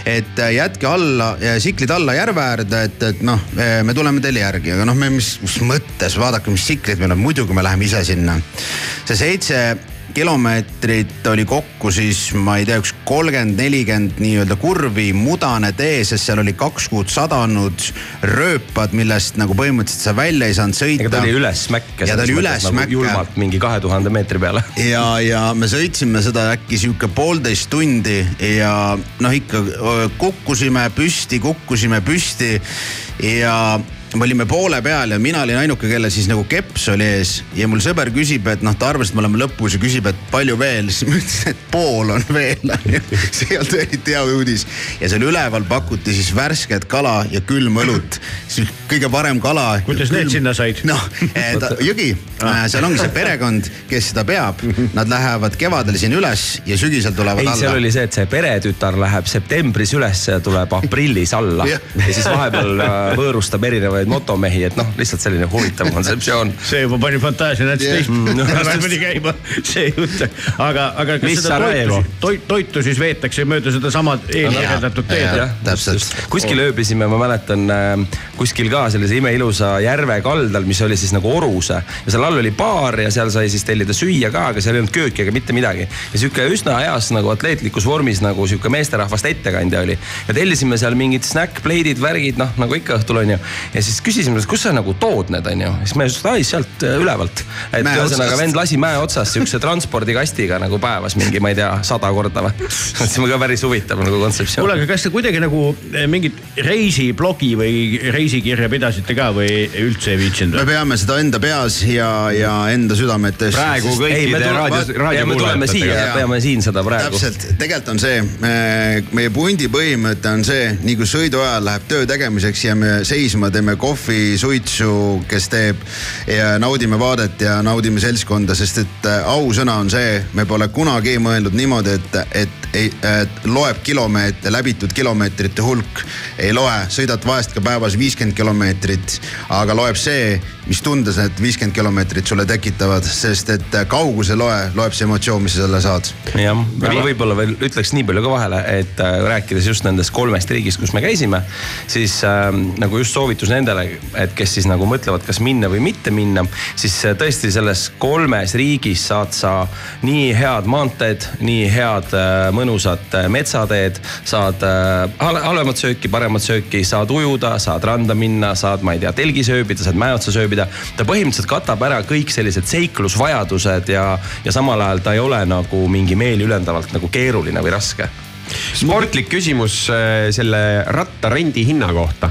et jätke alla, siklid alla järve äärde, et, et noh, me tuleme teile järgi, aga noh, me mis, mis mõttes, vaadake, mis siklid meil on, muidugi me läheme ise sinna. see seitse kilomeetrit oli kokku siis ma ei tea, üks kolmkümmend, nelikümmend nii-öelda kurvi, mudane tee, sest seal oli kaks kuud sadanud rööpad, millest nagu põhimõtteliselt sa välja ei saanud sõita. ta oli ülesmäkke. Ja ta oli ülesmäkke. Nagu julmalt mingi kahe tuhande meetri peale. (laughs) ja, ja me sõitsime seda äkki sihuke poolteist tundi ja noh, ikka kukkusime püsti, kukkusime püsti ja me olime poole peal ja mina olin ainuke, kellel siis nagu keps oli ees ja mul sõber küsib, et noh, ta arvas, et me oleme lõpus ja küsib, et palju veel, siis ma ütlesin, et pool on veel. (laughs) see ei olnud eriti hea uudis ja seal üleval pakuti siis värsket kala ja külma õlut. siis kõige parem kala. Kuidas need sinna said? noh, Jügi, seal ongi see perekond, kes seda peab, nad lähevad kevadel siin üles ja sügisel tulevad ei, seal alla. oli see, et see peretütar läheb septembris üles ja tuleb aprillis alla (laughs) ja siis vahepeal äh, võõrustab erinevaid motomehi, et noh, lihtsalt selline huvitav kontseptsioon. (laughs) see juba pani fantaasia näiteks teistmoodi (laughs) käima, see jutt. aga, aga kas Mis seda toitu, toit, toitu siis veetakse mööda sedasama eelkirjeldatud teed? täpselt. kuskil ööbisime, ma mäletan äh, kuskil ka sellise imeilusa järve kaldal, mis oli siis nagu oruse ja seal all oli baar ja seal sai siis tellida süüa ka, aga seal ei olnud kööki ega mitte midagi. ja sihuke üsna heas nagu atleetlikus vormis nagu sihuke meesterahvast ettekandja oli ja tellisime seal mingid snack-pleidid, värgid, noh nagu ikka õhtul on ju. ja siis küsisime, kus sa nagu tood need on ju, siis me just, ai sealt äh, ülevalt. et ühesõnaga vend lasi mäe otsast siukse transpordikastiga nagu päevas mingi, ma ei tea, sada korda või. (laughs) mõtlesime ka päris huvitav nagu kontseptsioon kuule, aga kas te kuidagi nagu eh, mingit reisiblogi või reisikirja pidasite ka või üldse ei viitsinud me peame seda enda peas ja, ja enda südametes. praegu kõikide raadios, ja me tuleme siia raadiokuulajatega. ja peame siin seda praegu. täpselt, tegelikult on see, meie pundi põhimõte on see, nii kui sõidu ajal läheb töö tegemiseks, jääme seisma, teeme kohvi, suitsu, kes teeb ja naudime vaadet ja naudime seltskonda, sest et äh, ausõna on see, me pole kunagi mõelnud niimoodi, et, et ei, loeb kilomeeter, läbitud kilomeetrite hulk. ei loe, sõidad vahest ka päevas viiskümmend kilomeetrit, aga loeb see, mis tundes need viiskümmend kilomeetrit sulle tekitavad, sest et äh, kaugus ei loe, loeb see emotsioon, mis sa selle saad jah, aga võib-olla veel ütleks nii palju ka vahele, et äh, rääkides just nendest kolmest riigist, kus me käisime, siis äh, nagu just soovitus nendele, et kes siis nagu mõtlevad, kas minna või mitte minna, siis äh, tõesti selles kolmes riigis saad sa nii head maanteed, nii head äh, mõnusad äh, metsateed, saad halvemat sööki, paremat sööki, saad ujuda, saad randa minna, saad, ma ei tea, telgis ööbida, saad mäe otsas ööbida. ta põhimõtteliselt katab ära kõik sellised seiklusvajadused ja, ja samal ajal ta ei ole nagu mingi meeli ülendavalt nagu keeruline või raske sportlik küsimus selle rattarendi hinna kohta.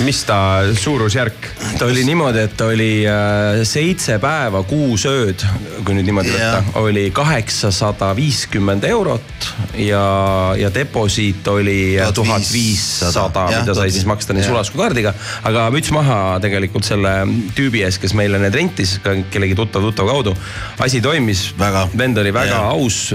Mis ta suurusjärk? ta oli niimoodi, et ta oli äh, seitse päeva, kuus ööd, kui nüüd niimoodi Jah. võtta, oli kaheksasada viiskümmend eurot ja, ja deposiit oli tuhat viissada, mida sai siis maksta nii jah. sulaskukaardiga. aga müts maha tegelikult selle tüübi ees, kes meile need rentis ka kellegi tuttav tuttav kaudu. asi toimis, Väga. vend oli väga Jah. aus,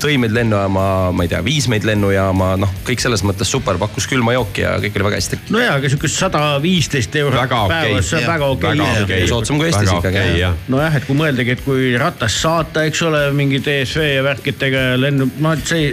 tõi meid lennujaama, ma ei tea, viis meid lennujaama, noh, kõik selles mõttes super, pakkus külma jooki ja kõik oli väga hästi. nojaa, aga sihukest sada viisteist eurot Väga okei. päevas, see on väga okei okay.. okei. Soodsam kui Eestis ikkagi, okei, jah. nojah, et kui mõeldagi, et kui ratast saata, eks ole, mingi DSV ja värkidega lennu, et see.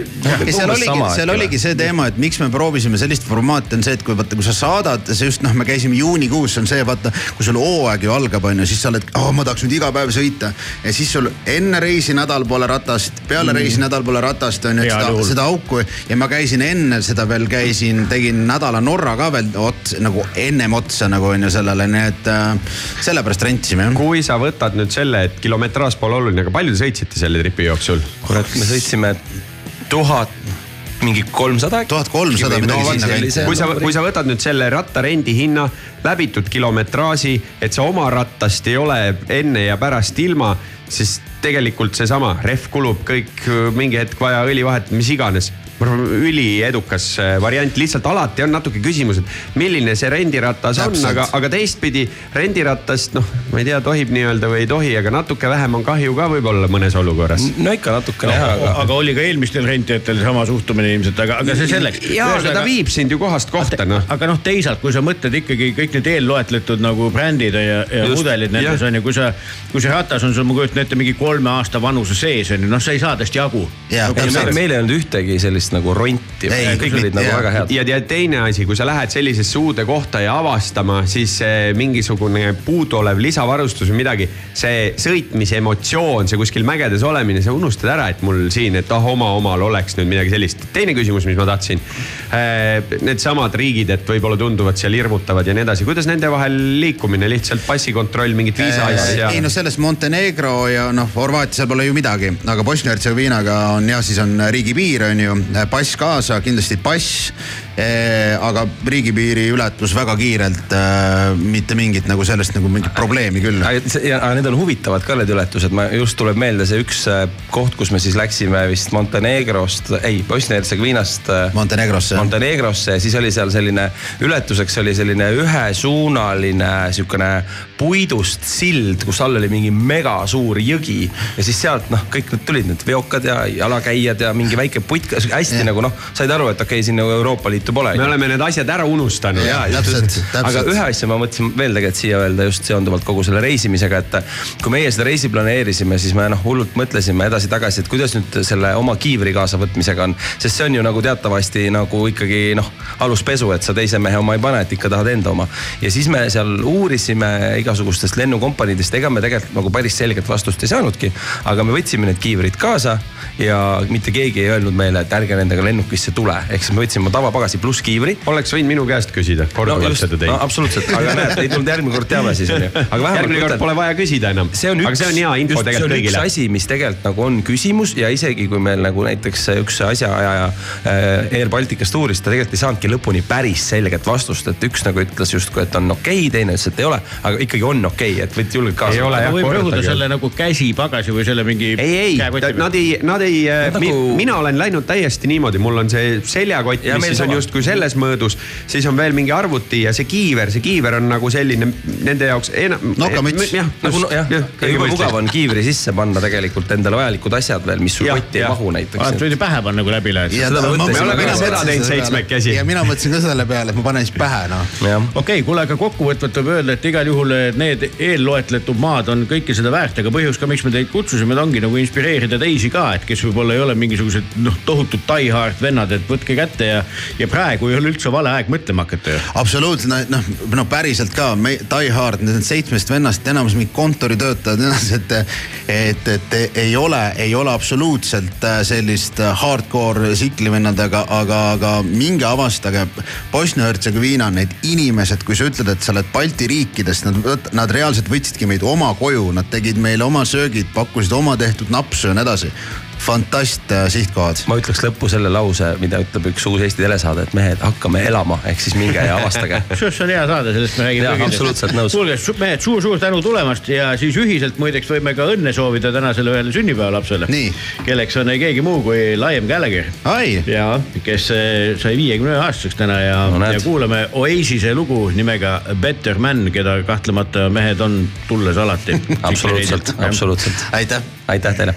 seal oligi seal oligi see teema, et miks me proovisime sellist formaati on see, et kui vaata, kui sa saadad, see just noh, me käisime juunikuus, see on see vaata, kui sul hooaeg ju algab, on ju, siis sa oled oh,, ma tahaks nüüd iga päev sõita. ja siis sul enne reisi nädal pole ratast, peale mm. reisi nädal pole ratast on ju, seda seda auku ja ma käisin enne seda veel käisin, tegin nädala Norra ka veel ots nagu ennem otsa nagu on ju sellele, nii et äh, sellepärast rentisime jah. kui sa võtad nüüd selle, et kilometraaž pole oluline, aga palju te sõitsite selle tripi jooksul? kurat, me sõitsime tuhat, mingi kolmsada äkki. 1300 midagi sinna kanti. kui sa, kui sa võtad nüüd selle rattarendi hinna, läbitud kilometraaži, et sa oma rattast ei ole enne ja pärast ilma, siis tegelikult seesama rehv kulub kõik mingi hetk vaja õlivahet, mis iganes. Üliedukas äh, variant, lihtsalt alati on natuke küsimus, et milline see rendiratas on, Täpselt. aga, aga teistpidi rendiratast noh, ma ei tea, tohib nii-öelda või ei tohi, aga natuke vähem on kahju ka võib-olla mõnes olukorras. no ikka natukene jah, aga aga oli ka eelmistel rentijatel sama suhtumine ilmselt, aga, aga see selleks. ja, aga ta viib sind ju kohast kohta, noh. aga noh, teisalt, kui sa mõtled ikkagi kõik need eelloetletud nagu brändid ja, ja Just, mudelid nendes on ju, kui sa, kui see ratas on sul, ma kujutan ette, mingi kolme aasta vanuse sees on ju, noh, sa ei saa tast jagu. Meil, meil ei olnud ühtegi sellist nagu ronti, kõik olid nagu väga head. ja tead teine asi, kui sa lähed sellisesse uude kohta ja avastama, siis mingisugune puuduolev lisavarustus või midagi, see sõitmise emotsioon, see kuskil mägedes olemine, sa unustad ära, et mul siin, et ah oma omal oleks nüüd midagi sellist. teine küsimus, mis ma tahtsin. Needsamad riigid, et võib-olla tunduvad seal hirmutavad ja nii edasi, kuidas nende vahel liikumine, lihtsalt passikontroll, mingit viisa asja ei? no selles Montenegro ja noh, Horvaatias pole ju midagi, aga Bosnia-Hertsegoviinaga on jah, siis on riigipiir on ju, pass kaasa, kindlasti pass. Aga riigipiiri ületus väga kiirelt, mitte mingit nagu sellest nagu mingit probleemi küll. aga ja need on huvitavad ka need ületused, ma just tuleb meelde see üks äh, koht, kus me siis läksime vist Montenegrost, ei Bosnia-Hertsegoviinast. Montenegrosse. Montenegrosse ja siis oli seal selline ületuseks oli selline ühesuunaline sihukene puidust sild, kus all oli mingi megasuur jõgi ja siis sealt noh, kõik need tulid need veokad ja jalakäijad ja mingi väike putt, hästi Jah. nagu noh, said aru, et okei okay,, siin nagu Euroopa Liitu pole. me oleme need asjad ära unustanud. täpselt, aga ühe asja ma mõtlesin veel tegelikult siia öelda just seonduvalt kogu selle reisimisega, et kui meie seda reisi planeerisime, siis me noh hullult mõtlesime edasi-tagasi, et kuidas nüüd selle oma kiivri kaasavõtmisega on. sest see on ju nagu teatavasti nagu ikkagi noh, aluspesu, et sa teise mehe oma ei pane, et ikka tahad enda oma. ja siis me seal uurisime igasugustest lennukompaniidest, ega me tegelikult nagu päris selget vastust ei saanudki. aga me võtsime need kiivrid kaasa ja mitte keegi ei öelnud meile, et ärge nendega lennukisse tule, ehk siis me võtsime tavapagasi pluss kiivri oleks võinud minu käest küsida, korduvalt just, seda no teinud. absoluutselt, aga näed, ei tulnud järgmine kord teame siis onju. aga vähemalt järgmine kord pole vaja küsida enam. see on üks, aga see on hea info just, see tegelikult on üks kõigile. asi, mis tegelikult nagu on küsimus ja isegi kui meil nagu näiteks üks asjaajaja äh, Air Balticast uuris, ta tegelikult ei saanudki lõpuni päris selget vastust, et üks nagu ütles justkui, et on okei okay,, teine ütles, et ei ole, aga ikkagi on okei okay,, et võite julgelt kaasa Ei ole, võtta. jah, võib rõhuda selle nagu käsipagasi või selle mingi. ei, ei, nad ei, nad ei Nad, nagu... nagu- mina olen läinud täiesti niimoodi, mul on see seljakott, Ja mis siis on justkui selles mõõdus, siis on veel mingi arvuti ja see kiiver, see kiiver on nagu selline nende jaoks enam. Nokamüts. jah, nagu no, jah, ja jube mugav on kiivri sisse panna tegelikult endale vajalikud asjad veel, mis sul kotti ei mahu näiteks. võid ju pähe panna, kui läbi lähed. Me oleme ka seda teinud seitsmekesi. ja mina mõtlesin ka selle peale, et ma panen siis pähe noh. okei kuule, aga kokkuvõtvalt võib öelda, et igal juhul need eelloetletud maad on kõike seda väärt, aga põhjus ka, miks me teid kutsusime, ongi nagu inspireerida teisi ka, et kes võib-olla ei ole mingisugused noh, tohutud die-hard vennad, et võtke kätte ja, ja praegu ei ole üldse vale aeg mõtlema hakata ju. absoluutselt, noh, no päriselt ka, me Die Hard, need seitsmest vennast enamus mingid kontoritöötajad, et, et, et ei ole, ei ole absoluutselt äh, sellist hardcore siklivennad, aga, aga, aga minge avastage Bosnia-Hertsegoviina need inimesed, kui sa ütled, et sa oled Balti riikidest, nad, nad reaalselt võtsidki meid oma koju, nad tegid meile oma söögid, pakkusid oma tehtud napsu ja nii edasi. Fantast äh, sihtkohad. ma ütleks lõppu selle lause, mida ütleb üks uus Eesti telesaade, et mehed, hakkame elama, ehk siis minge ja avastage kusjuures (laughs) see on hea saade, sellest me räägime absoluutselt nõus. kuulge, mehed, suur-suur tänu tulemast ja siis ühiselt muideks võime ka õnne soovida tänasele ühele sünnipäevalapsele Nii.. kelleks on ei keegi muu kui Liam Gallagher. ai, ja kes eh, sai viiekümne ühe aastaseks täna ja No ja kuulame Oasise lugu nimega Better Man, keda kahtlemata mehed on tulles alati. (laughs) absoluutselt, absoluutselt. aitäh aitäh teile.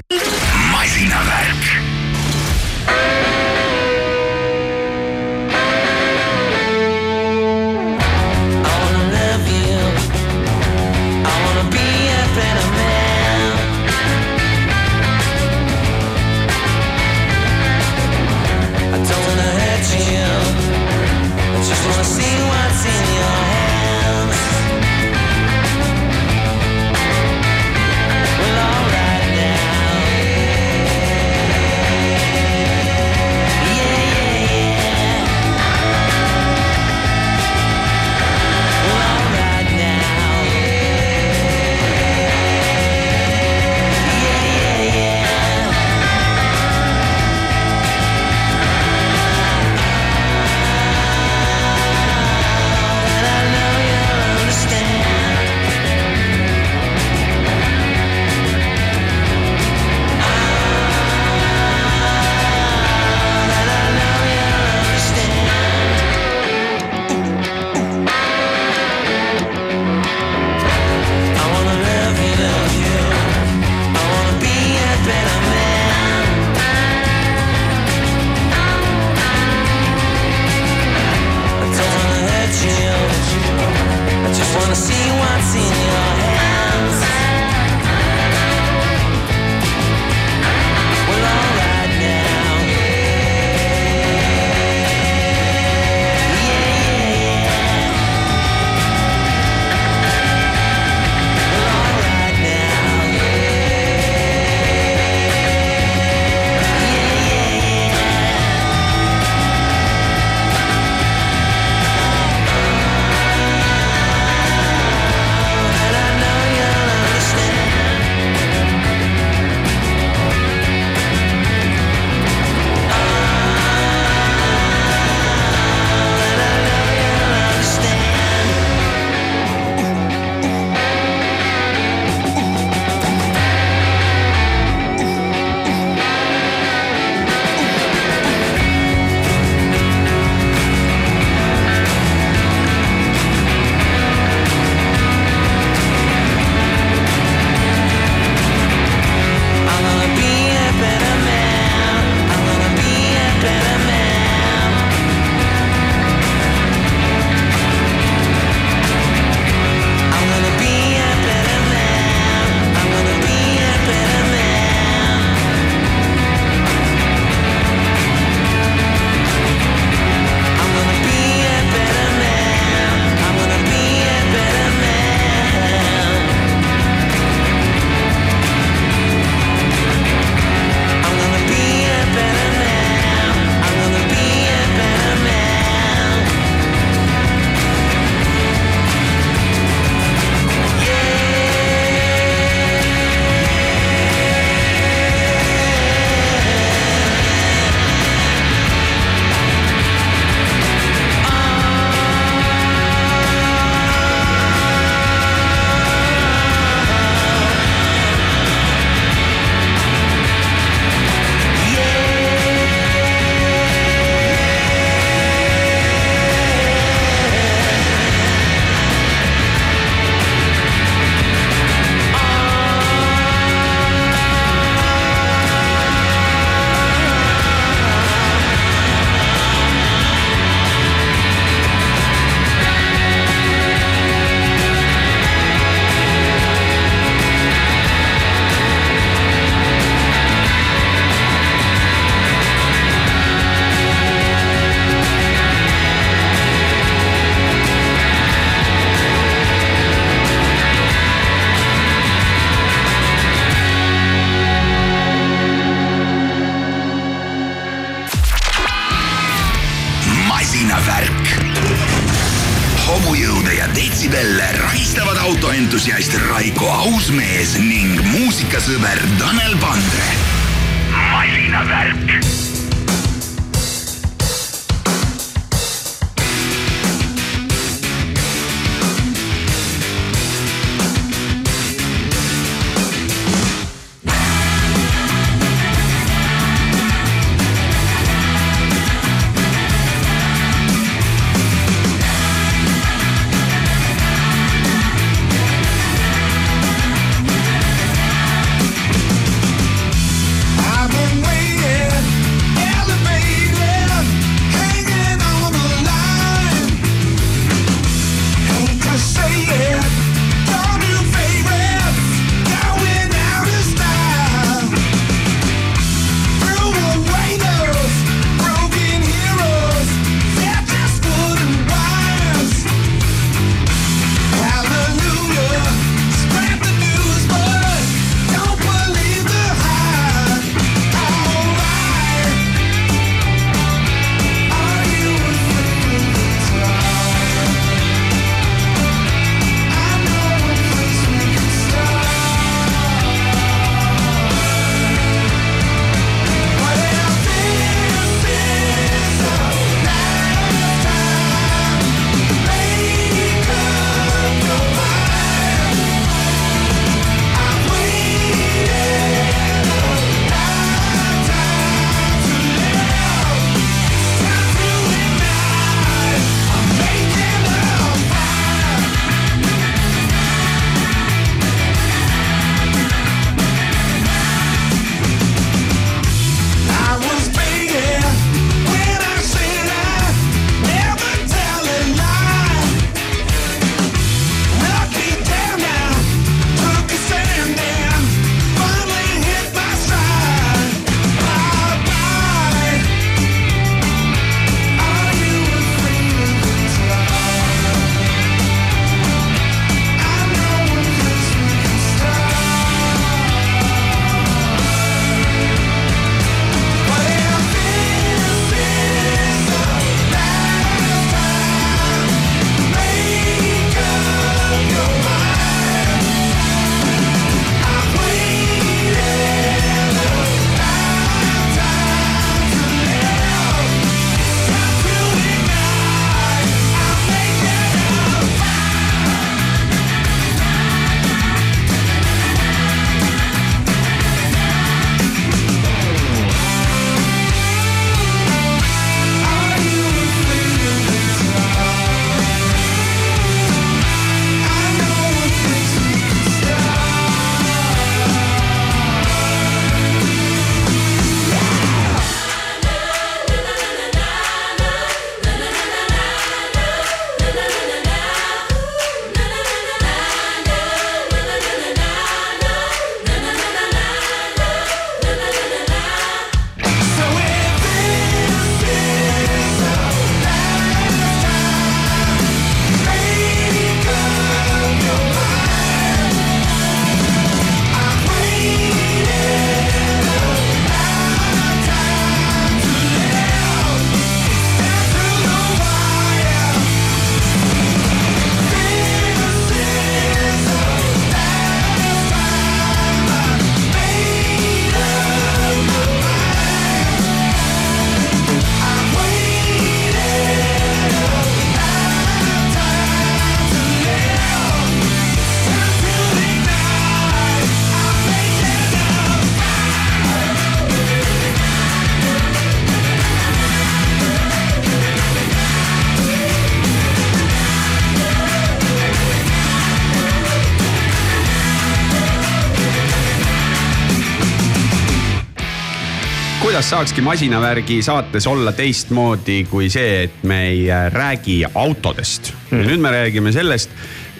kuidas saakski masinavärgi saates olla teistmoodi kui see, et me ei äh, räägi autodest mm.. nüüd me räägime sellest,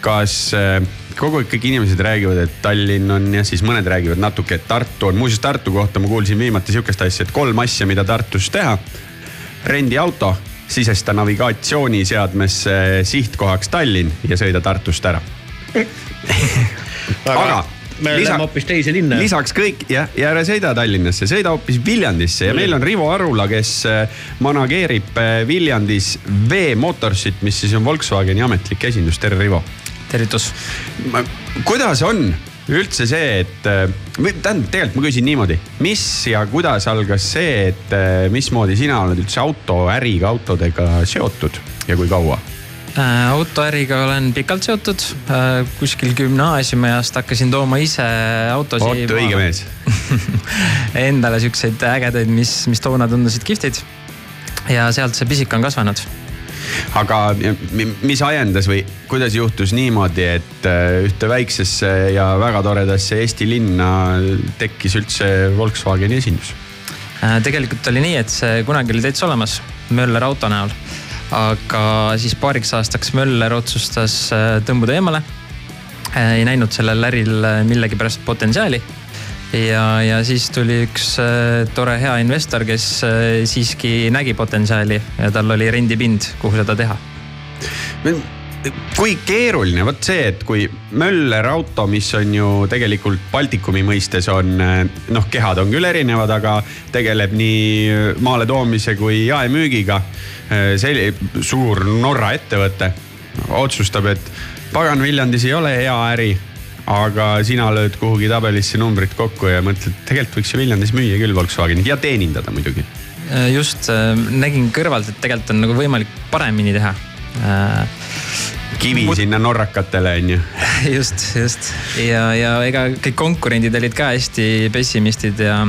kas äh, kogu aeg kõik inimesed räägivad, et Tallinn on ja siis mõned räägivad natuke, et Tartu on. muuseas Tartu kohta ma kuulsin viimati sihukest asja, et kolm asja, mida Tartus teha. rendi auto, sisesta navigatsiooniseadmesse sihtkohaks Tallinn ja sõida Tartust ära aga me Lisa- läheme hoopis teise linna. lisaks kõik jah, ja ära sõida Tallinnasse, sõida hoopis Viljandisse ja meil on Rivo Arula, kes äh, manageerib äh, Viljandis V Motorsit, mis siis on Volkswageni ametlik esindus, tere Rivo. tervitus. kuidas on üldse see, et äh, või tähendab, tegelikult ma küsin niimoodi, mis ja kuidas algas see, et mismoodi sina oled üldse autoäriga, autodega seotud ja kui kaua? Äh, autoäriga olen pikalt seotud. kuskil gümnaasiumiajast hakkasin tooma ise autosid. oot, õige mees. (laughs) Endale siukseid ägedaid, mis, mis toona tundusid kihvtid. ja sealt see pisik on kasvanud. aga mi- mis ajendas või kuidas juhtus niimoodi, et äh, ühte väiksesse ja väga toredasse Eesti linna tekkis üldse Volkswageni esindus? Äh, tegelikult oli nii, et see kunagi oli täitsa olemas Möller auto näol. Aga siis paariks aastaks Möller otsustas äh, tõmbuda eemale. ei näinud sellel äril äh, millegipärast potentsiaali. ja, ja siis tuli üks äh, tore hea investor, kes äh, siiski nägi potentsiaali ja tal oli rendipind, kuhu seda teha kui keeruline, vot see, et kui Möller auto, mis on ju tegelikult Baltikumi mõistes on noh, kehad on küll erinevad, aga tegeleb nii maale toomise kui jaemüügiga. see suur Norra ettevõte otsustab, et pagan, Viljandis ei ole hea äri aga sina lööd kuhugi tabelisse numbrid kokku ja mõtled, tegelikult võiks ju Viljandis müüa küll Volkswagenit ja teenindada muidugi. Just nägin kõrvalt, et tegelikult on nagu võimalik paremini teha. Kivi sinna norrakatele on ju. (laughs) just, just ja, ja ega kõik konkurendid olid ka hästi pessimistid ja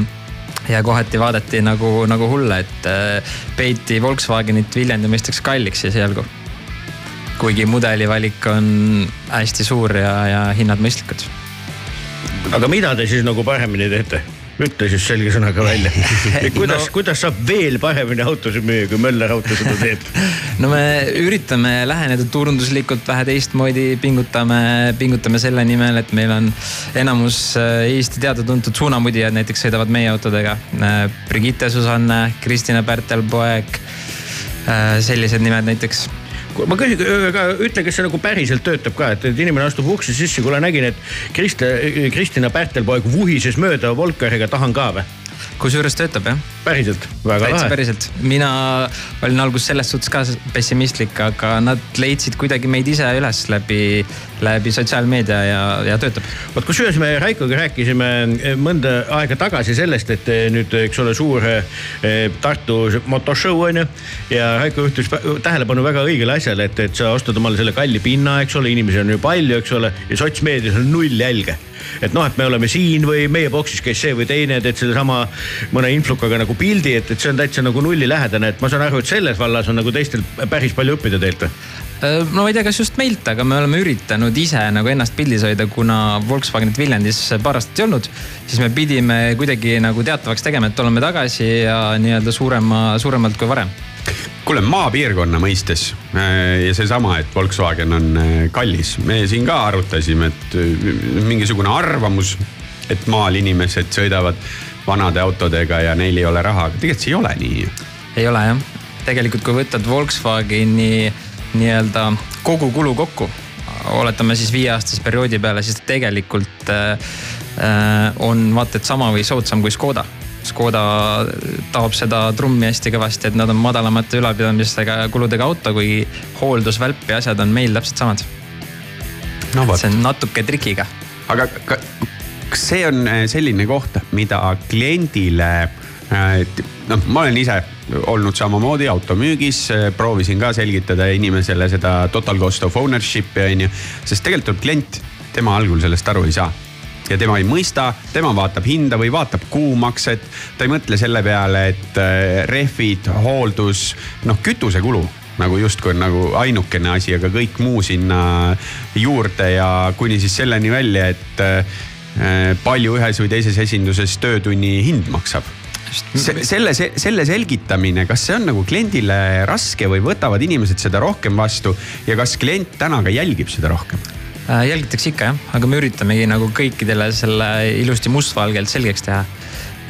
ja kohati vaadati nagu, nagu hulle, et äh, peeti Volkswagenit Viljandi mõisteks kalliks esialgu. kuigi mudelivalik on hästi suur ja, ja hinnad mõistlikud. aga mida te siis nagu paremini teete? Ütle siis selge sõnaga välja. (laughs) kuidas no., kuidas saab veel paremini autosid müüa, kui Möller auto seda teeb? (laughs) no me üritame läheneda turunduslikult vähe teistmoodi, pingutame, pingutame selle nimel, et meil on enamus äh, Eesti teada-tuntud suunamudijad näiteks sõidavad meie autodega. Brigitte Susanne, Kristina Pärtel-Poeg, sellised nimed näiteks ma küsin, aga ütle, kas see nagu päriselt töötab ka, et, et inimene astub ukse sisse, kuule nägin, et Krista, Kristina Pärtel-poeg vuhises mööda Volkeriga, tahan ka või? Kusjuures töötab jah, päriselt, väga lahe. päriselt. mina olin alguses selles suhtes ka pessimistlik, aga nad leidsid kuidagi meid ise üles läbi, läbi sotsiaalmeedia ja, ja töötab. vot kusjuures me Raikoga rääkisime mõnda aega tagasi sellest, et eh, nüüd, eks ole, suur eh, Tartu motoshow on ju. ja Raiko juhtis tähelepanu väga õigele asjale, et, et sa ostad omale selle kalli pinna, eks ole, inimesi on ju palju, eks ole, ja sotsmeedias on null jälge et noh, et me oleme siin või meie boksis käis see või teine, teed sedasama mõne influkaga nagu pildi, et, et see on täitsa nagu nullilähedane, et ma saan aru, et selles vallas on nagu teistel päris palju õppida teilt või? no ma ei tea, kas just meilt, aga me oleme üritanud ise nagu ennast pildis hoida, kuna Volkswagenit Viljandis paar aastat ei olnud. siis me pidime kuidagi nagu teatavaks tegema, et oleme tagasi ja nii-öelda suurema, suuremalt kui varem. kuule, maapiirkonna mõistes äh, ja seesama, et Volkswagen on äh, kallis, me siin ka arutasime, et äh, mingisugune arvamus, et maal inimesed sõidavad vanade autodega ja neil ei ole raha, aga tegelikult see ei ole nii ju. ei ole jah, tegelikult kui võtad Volkswageni nii-öelda kogukulu kokku, oletame siis viieaastase perioodi peale, siis tegelikult äh, äh, on vaata et sama või soodsam kui Škoda. Škoda taob seda trummi hästi kõvasti, et nad on madalamate ülalpidamistega kuludega auto, kui hooldus, välp ja asjad on meil täpselt samad. no see, on natuke trikiga aga ka, kas see on äh, selline koht, mida kliendile äh, noh, ma olen ise olnud samamoodi automüügis, proovisin ka selgitada inimesele seda total cost of ownership'i on ju, sest tegelikult klient, tema algul sellest aru ei saa. Ja tema ei mõista, tema vaatab hinda või vaatab kuumakset, ta ei mõtle selle peale, et äh, rehvid, hooldus, noh kütusekulu nagu justkui on nagu ainukene asi, aga kõik muu sinna juurde ja kuni siis selleni välja, et äh, palju ühes või teises esinduses töötunni hind maksab Se, selle, selle selgitamine, kas see on nagu kliendile raske või võtavad inimesed seda rohkem vastu ja kas klient täna ka jälgib seda rohkem? Äh, jälgitakse ikka jah, aga me üritamegi nagu kõikidele selle ilusti mustvalgelt selgeks teha.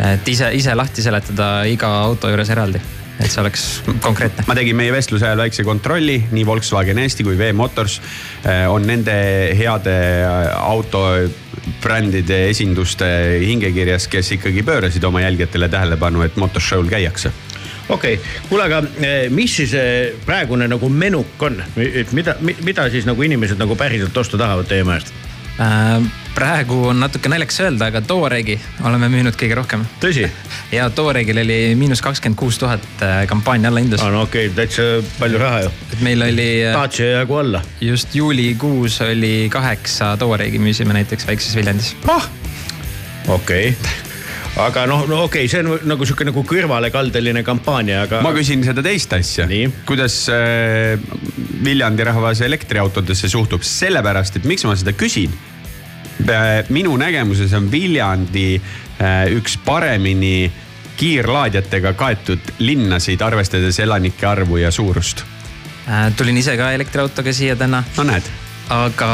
et ise, ise lahti seletada iga auto juures eraldi, et see oleks konkreetne. ma tegin meie vestluse ajal väikse kontrolli, nii Volkswagen Eesti kui V Motors eh, on nende heade eh, auto tipp-brändide esinduste hingekirjas, kes ikkagi pöörasid oma jälgijatele tähelepanu, et motoshow'l käiakse. okei okay., kuule, aga eh, mis siis praegune nagu menuk on, et mida, mida siis nagu inimesed nagu päriselt osta tahavad teie majast? Äh, praegu on natuke naljakas öelda, aga Touaregi oleme müünud kõige rohkem. tõsi? (laughs) ja Touaregil oli miinus kakskümmend kuus tuhat äh, kampaania allahindlus aa, no okei okay,, täitsa palju raha ju. et meil oli äh, Dacia jagu alla. just juulikuus oli kaheksa Touaregi müüsime näiteks väikses Viljandis. okei okay. Aga noh, no okei okay,, see on nagu sihuke nagu kõrvalekaldeline kampaania, aga. ma küsin seda teist asja kuidas äh, Viljandi rahvas elektriautodesse suhtub, sellepärast et miks ma seda küsin? minu nägemuses on Viljandi äh, üks paremini kiirlaadijatega kaetud linnasid, arvestades elanike arvu ja suurust. Äh, tulin ise ka elektriautoga siia täna, no näed, aga,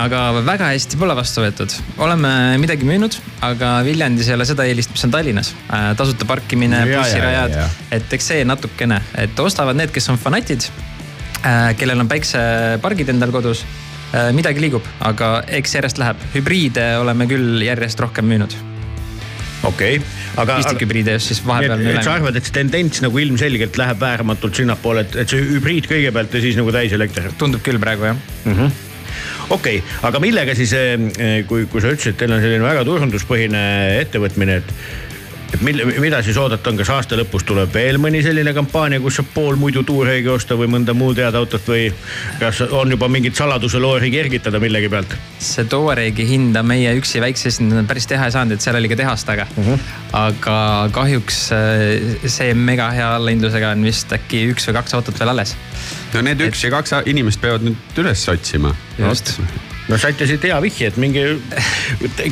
aga väga hästi pole vastu võetud. oleme midagi müünud, aga Viljandis ei ole seda eelist, mis on Tallinnas. tasuta parkimine, Ja, ja, bussirajad ja, ja., et eks see natukene, et ostavad need, kes on fanatid, kellel on päiksepargid endal kodus midagi liigub, aga eks järjest läheb, hübriide oleme küll järjest rohkem müünud. okei okay., aga. istikhübriide just siis vahepeal et, sa arvad, et see tendents nagu ilmselgelt läheb vääramatult sinnapoole, et, et see hübriid kõigepealt ja siis nagu täiselekter? tundub küll praegu jah. Okei okay,, aga millega siis, kui, kui sa ütlesid, et teil on selline väga turunduspõhine ettevõtmine, et, et mille, mida siis oodata on, kas aasta lõpus tuleb veel mõni selline kampaania, kus saab pool muidu tuureegi osta või mõnda muud head autot või kas on juba mingit saladuse loori kergitada millegi pealt? see Touaregi hinda meie üksi väikse esindajana päris teha ei saanud, et seal oli ka tehas taga uh. -huh. aga kahjuks äh, see mega hea allahindlusega on vist äkki üks või kaks autot veel alles. no need üks ja kaks inimest peavad nüüd üles otsima. just, no saite siit hea vihje, et minge,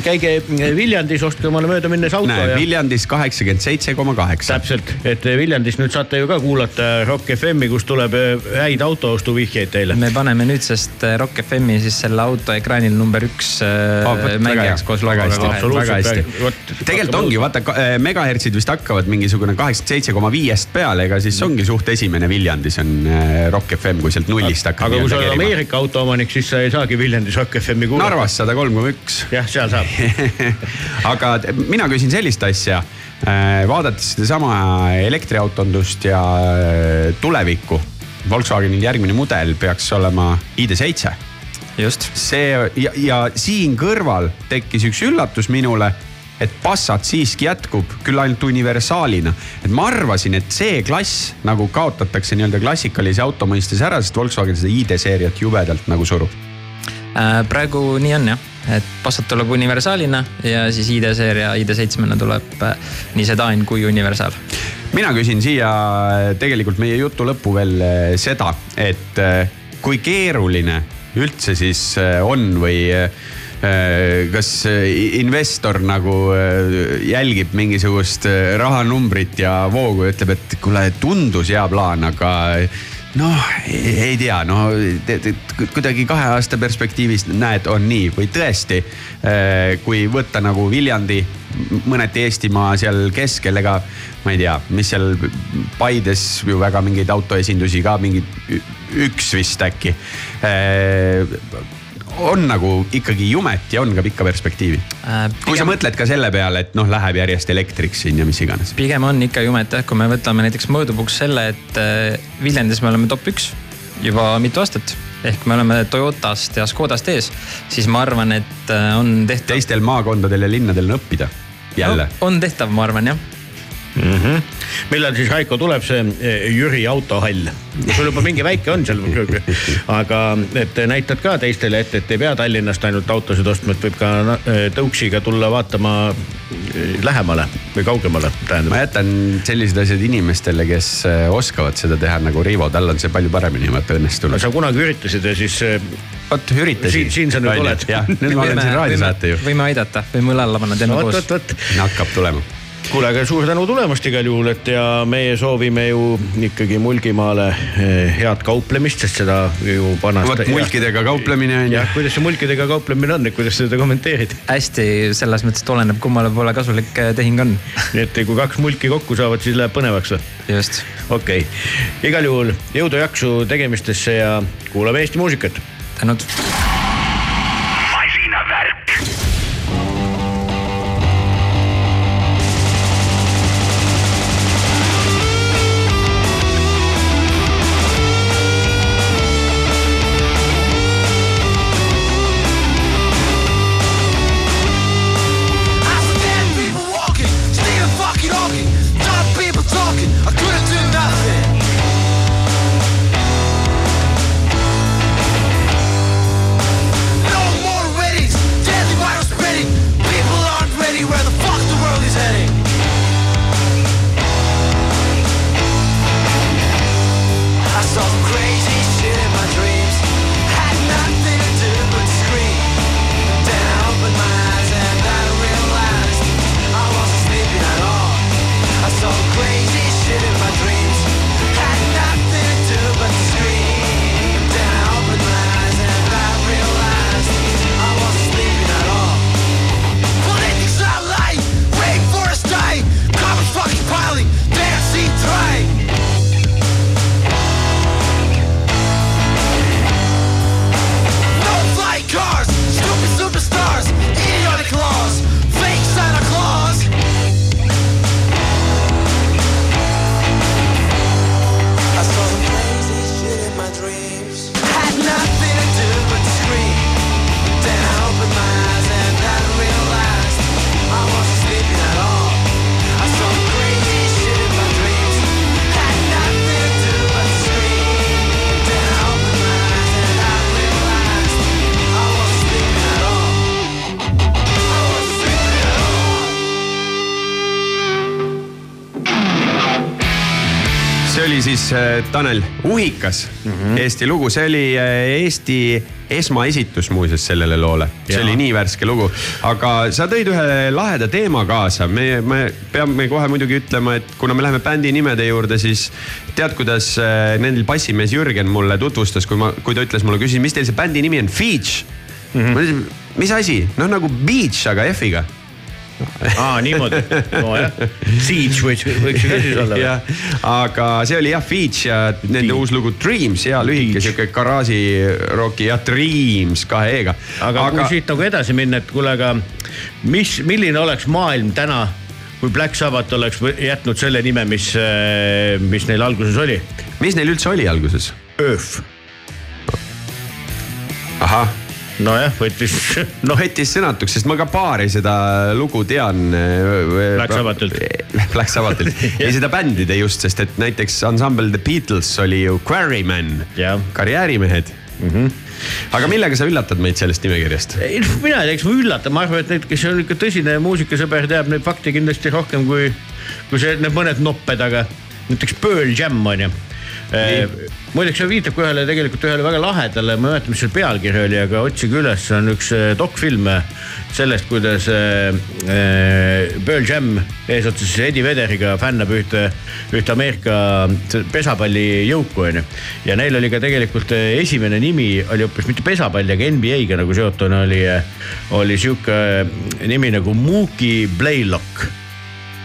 käige Viljandis, ostke omale möödaminnes auto näe, ja Viljandis kaheksakümmend seitse koma kaheksa. täpselt, et Viljandis nüüd saate ju ka kuulata Rock FM-i, kus tuleb eh, häid autoostuvihjeid teile. me paneme nüüdsest äh, Rock FM-i siis selle auto ekraanil number üks Oh, äh, mängijaks koos absoluutselt. väga hästi tegelikult ongi, vaata megahertsid vist hakkavad mingisugune kaheksakümmend seitse koma viiest peale, ega siis ongi suht esimene Viljandis on Rock FM, kui sealt nullist hakkab. aga kui sa oled Ameerika autoomanik, siis sa ei saagi Viljandis Rock FM-i kuulata. Narvas sada kolm koma üks. jah, seal saab. (laughs) aga mina küsin sellist asja, vaadates sedasama elektriautondust ja eh, tulevikku. Volkswagenil järgmine mudel peaks olema ID7 just, see ja, ja siin kõrval tekkis üks üllatus minule, et Passat siiski jätkub, küll ainult universaalina. et ma arvasin, et C-klass nagu kaotatakse nii-öelda klassikalise auto mõistes ära, sest Volkswagen seda ID-seeriat jubedalt nagu surub. Äh, praegu nii on jah, et Passat tuleb universaalina ja siis ID-seeria ID7-na tuleb äh, nii sedaan kui universaal. Mina küsin siia tegelikult meie jutu lõppu veel seda, et kui keeruline üldse siis on või kas investor nagu jälgib mingisugust rahanumbrit ja voogu ja ütleb, et kuule, tundus hea plaan, aga noh, ei tea, no kuidagi kahe aasta perspektiivis näed, on nii või tõesti, kui võtta nagu Viljandi, mõneti Eestimaa seal keskel, ega ma ei tea, mis seal Paides ju väga mingeid autoesindusi ka mingi üks vist äkki. On nagu ikkagi jumet ja on ka pikka perspektiivi. äh,. kui sa mõtled ka selle peale, et noh, läheb järjest elektriks siin ja mis iganes. pigem on ikka jumet jah, kui me võtame näiteks mõõdupuuks selle, et äh, Viljandis me oleme top üks juba mitu aastat ehk me oleme Toyotast ja Škodast ees, siis ma arvan, et äh, on tehtav. teistel maakondadel ja linnadel on õppida jälle no,. on tehtav, ma arvan jah. Millal siis Raiko tuleb see eh, Jüri autohall? sul juba mingi väike on seal, aga et näitad ka teistele ette, et ei pea Tallinnast ainult autosid ostma, et võib ka eh, tõuksiga tulla vaatama eh, lähemale või kaugemale, ma tähendab. jätan sellised asjad inimestele, kes oskavad seda teha nagu Rivo, tal on see palju paremini vaata õnnestunud. sa kunagi üritasid ja siis vot üritasin. Siin- siin sa nüüd oled. jah, nüüd ma olen siin raadiosaate ju. võime aidata, võime õla alla panna, teeme vot, koos vot, vot hakkab tulema. kuule, aga suur tänu tulemast igal juhul, et ja meie soovime ju ikkagi Mulgimaale eh, head kauplemist, sest seda ju vanasti. vot mulkidega kauplemine on ju jah, kuidas see mulkidega kauplemine on, et kuidas seda kommenteerid? hästi, selles mõttes, et oleneb, kummale poole kasulik äh, tehing on. nii et kui kaks mulki kokku saavad, siis läheb põnevaks või? just, okei okay., igal juhul jõudu-jaksu tegemistesse ja kuulame Eesti muusikat. tänud. Tanel Uhikas mm, -hmm. Eesti lugu, see oli äh, Eesti esmaesitus muuseas sellele loole. see oli nii värske lugu, aga sa tõid ühe laheda teema kaasa, me, me peame kohe muidugi ütlema, et kuna me läheme bändi nimede juurde, siis tead, kuidas äh, nendel bassimees Jürgen mulle tutvustas, kui ma, kui ta ütles mulle, küsin, mis teil see bändi nimi on, Feach mm. -hmm. ma ütlesin, mis asi, noh nagu beach, aga F-iga aa, niimoodi, nojah, siege võiks, võiks ju ka siis olla. jah, aga see oli jah Feach ja nende uus lugu Dreams ja lühike sihuke garaažiroki ja Dreams kahe E-ga. aga, kui siit nagu edasi minna, et kuule, aga mis, milline oleks maailm täna, kui Black Sabbath oleks jätnud selle nime, mis, mis neil alguses oli? mis neil üldse oli alguses? Earth. ahah, nojah, võttis, noh, võttis sõnatuks, sest ma ka paari seda lugu tean. Black Sabbathilt. Black Sabbathilt ja seda bändide just, sest et näiteks ansambel The Beatles oli ju Quarrymen Jah., karjäärimehed mm. -hmm. aga millega sa üllatad meid sellest nimekirjast? ei noh, mina ei tea, eks ma üllatan, ma arvan, et need, kes on ikka tõsine muusikasõber, teab neid fakte kindlasti rohkem kui, kui see, need mõned nopped, aga näiteks Pearl Jam on ju. Muideks see viitab ka ühele tegelikult ühele väga lahedale, ma ei mäleta, mis selle pealkiri oli, aga otsige üles, on üks dokfilm sellest, kuidas Pearl Jam eesotsas Eddie Vederiga fännab ühte, ühte Ameerika pesapallijõuku onju. ja neil oli ka tegelikult esimene nimi oli hoopis mitte pesapalli, aga NBA-ga nagu seotuna oli, oli sihuke nimi nagu Mookie Blaylock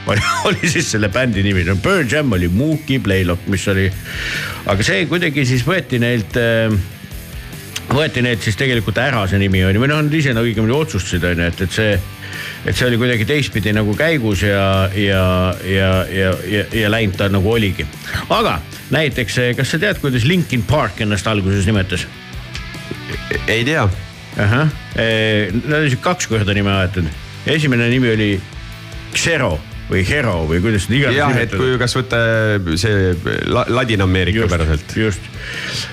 (laughs) oli, siis selle bändi nimi, no Pearl Jam oli Mookie Blaylock, mis oli, aga see kuidagi siis võeti neilt äh, võeti neilt siis tegelikult ära see nimi on ju, või noh, nad ise nagu õigemini otsustasid on ju, et, et see, et see oli kuidagi teistpidi nagu käigus ja, ja, ja, ja, ja, ja läinud ta nagu oligi. aga näiteks, kas sa tead, kuidas Linkin Park ennast alguses nimetas? ei tea. ahah, nad olid kaks korda nime aetud, esimene nimi oli Xero või Hero või kuidas seda iganes jah, et kui, kas võtta see la, Ladina-Ameerika päraselt. just,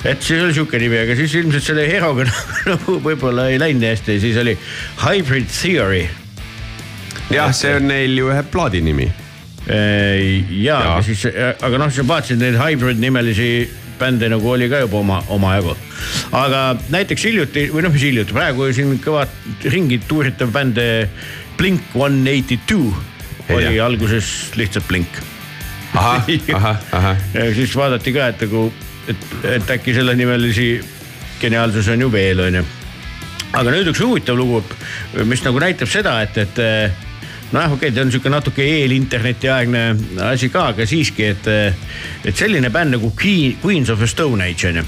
et siis oli sihuke nimi, aga siis ilmselt selle Heroga (laughs) nagu võib-olla ei läinud nii hästi, siis oli Hybrid Theory. jah, see on neil ju ühe plaadi nimi. ja aga siis, aga noh, sa vaatasid neid Hybrid nimelisi bände nagu oli ka juba oma, omajagu. aga näiteks hiljuti või noh, mis hiljuti, praegu siin kõva ringi tuuritav bänd eh, Blink One Eighty Two oli alguses lihtsalt Blink. (laughs) siis vaadati ka, et nagu, et, et äkki sellenimelisi geniaalsusi on ju veel, onju. aga nüüd üks huvitav lugu, mis nagu näitab seda, et, et nojah, okei okay,, ta on sihuke natuke eelinterneti aegne asi ka, aga siiski, et, et selline bänd nagu Queen, Queens of the Stone Age on ju,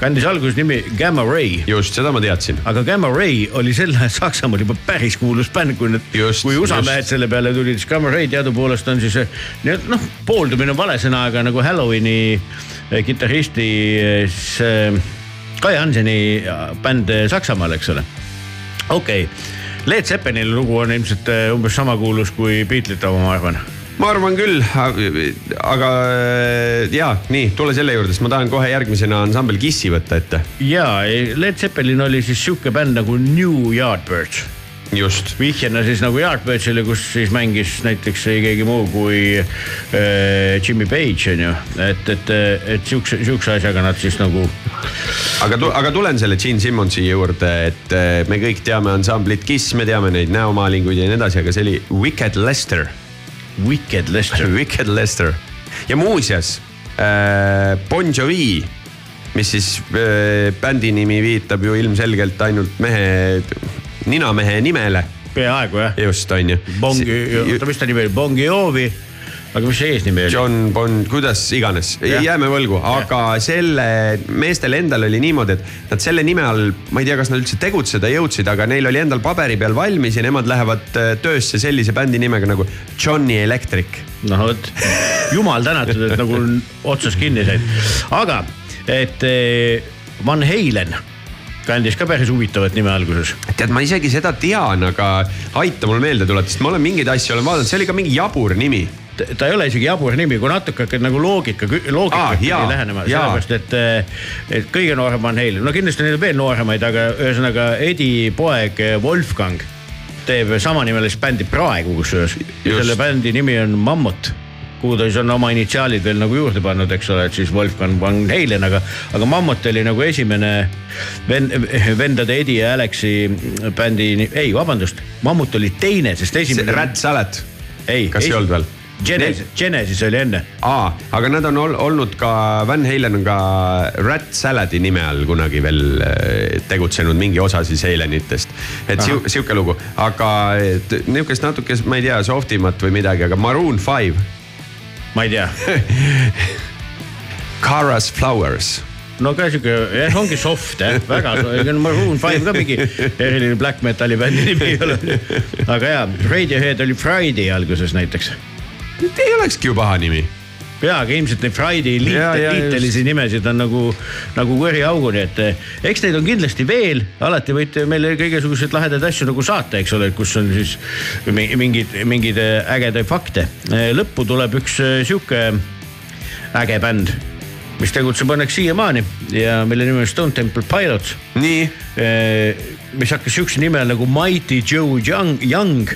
kandis alguses nimi Gamma Ray just seda ma teadsin. aga Gamma Ray oli sel ajal Saksamaal juba päris kuulus bänd, kui need, kui USA mehed selle peale tulid, siis Gamma Ray teadupoolest on siis noh, pooldumine on vale sõna, aga nagu Halloweeni eh, kitarristi eh, eh, Kai Hanseni bänd Saksamaal, eks ole. okei okay., Led Zeppelini lugu on ilmselt umbes sama kuulus kui Beatlesite oma, ma arvan. Ma arvan küll, aga äh, ja nii, tule selle juurde, sest ma tahan kohe järgmisena ansambel Kissi võtta ette. ja Led Zeppelin oli siis sihuke bänd nagu New Yardbirds just, vihjena siis nagu Yardbirdsile, kus siis mängis näiteks ei keegi muu kui äh, Jimmy Page on ju, et, et, et siukse, siukse asjaga nad siis nagu. aga, aga tulen selle Gene Simmonsi juurde, et äh, me kõik teame ansamblit Kiss, me teame neid näomaalinguid ja nii edasi, aga see oli Wicked Lester. Wicked Lester. (laughs) Wicked Lester ja muuseas äh, Bon Jovi, mis siis äh, bändi nimi viitab ju ilmselgelt ainult mehe, ninamehe nimele, peaaegu jah. just on ju. Bongi, oota, mis ta nimi oli, Bongi Jovi. Aga mis see eesnimi oli? John Bon, kuidas iganes, jääme võlgu, aga selle meestel endal oli niimoodi, et nad selle nime all, ma ei tea, kas nad üldse tegutseda jõudsid, aga neil oli endal paberi peal valmis ja nemad lähevad äh, töösse sellise bändi nimega nagu Johnny Electric. noh vot, jumal tänatud, et nagu otsast kinni said, aga et eh, Van Halen kandis ka päris huvitavat nime alguses. tead, ma isegi seda tean, aga aita mul meelde tuletada, sest ma olen mingeid asju olen vaadanud, see oli ka mingi jabur nimi. Ta ei ole isegi jabur nimi, kui natuke hakkad nagu loogika, loogika jaa, lähenema, sellepärast et, et kõige noorem Van Halen, no kindlasti neid on veel nooremaid, aga ühesõnaga Eddie poeg eh, Wolfgang teeb samanimelist bändi praegu kusjuures. selle bändi nimi on Mammut. kuhu ta siis on oma initsiaalid veel nagu juurde pannud, eks ole, et siis Wolfgang Van Halen, aga, aga Mammut oli nagu esimene vend, vendade Eddie ja Alexi bändi, ei vabandust, Mammut oli teine, sest esimene. Rat Salad, ei, kas ei olnud veel? Genesis, Genesis oli enne. aa, aga nad on ol, olnud ka, Van Halen on ka Rat Saladi nime all kunagi veel äh, tegutsenud mingi osa siis Halenitest. et siu, sihuke lugu, aga nihukest natuke, ma ei tea, soft imat või midagi, aga Maroon Five, ma ei tea, (laughs) Cara's Flowers. no ka sihuke, jah, ongi soft jah, väga, Maroon Five ka mingi eriline black metal'i bändi nimi ei ole. aga jaa, Radiohead oli Friday alguses näiteks ei olekski ju paha nimi. jaa, aga ilmselt neid Friday liitelisi nimesid on nagu, nagu kõriauguni, et eh, eks neid on kindlasti veel, alati võite meile kõigasuguseid lahedaid asju nagu saata, eks ole, kus on siis mi- mingeid, eh, ägedaid fakte. lõppu tuleb üks eh, sihuke äge bänd, mis tegutseb õnneks siiamaani ja mille nimi on Stone Temple Pilots, nii, mis hakkas sihukese nime nagu Mighty Joe Young, Young,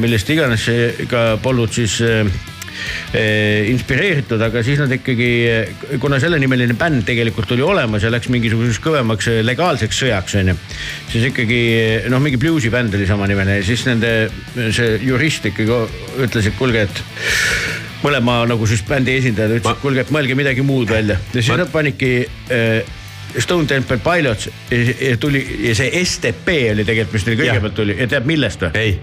millest iganes ka polnud siis eh, eh, inspireeritud, aga siis nad ikkagi, kuna sellenimeline bänd tegelikult oli olemas ja läks mingisuguseks kõvemaks eh, legaalseks sõjaks onju, siis ikkagi eh, noh, mingi bluusi bänd oli samanimeline ja siis nende see jurist ikkagi ütles, et kuulge, et mõlema nagu siis bändi esindajad ütlesid, et kuulge, et mõelge midagi muud välja ja siis Ma- nad panidki äh, Stone Temple Pilots ja, ja tuli ja see STP oli tegelikult, mis neil kõigepealt tuli ja tead millest või? ei.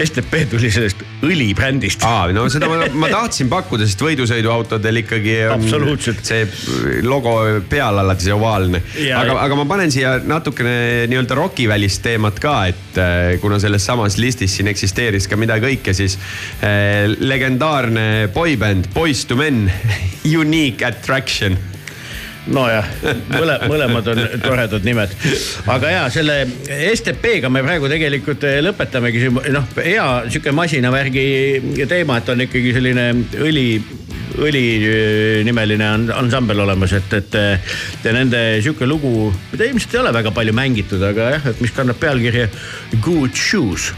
STP tuli sellest õlibrändist. aa, no seda ma, ma (laughs) tahtsin pakkuda, sest võidusõiduautodel ikkagi on see logo peal alati see ovaalne. Aga, aga ma panen siia natukene nii-öelda rokivälist teemat ka, et äh, kuna selles samas listis siin eksisteeris ka mida kõike, siis äh, legendaarne boybänd Boys to Men, (laughs) Unique Attraction nojah, mõle, mõlemad on toredad nimed, aga ja selle STP-ga me praegu tegelikult eh, lõpetamegi noh, hea sihuke masinavärgi teema, et on ikkagi selline õli õlinimeline ansambel olemas, et, et ja nende sihuke lugu, mida ilmselt ei ole väga palju mängitud, aga jah, et mis kannab pealkirja Good Shoes.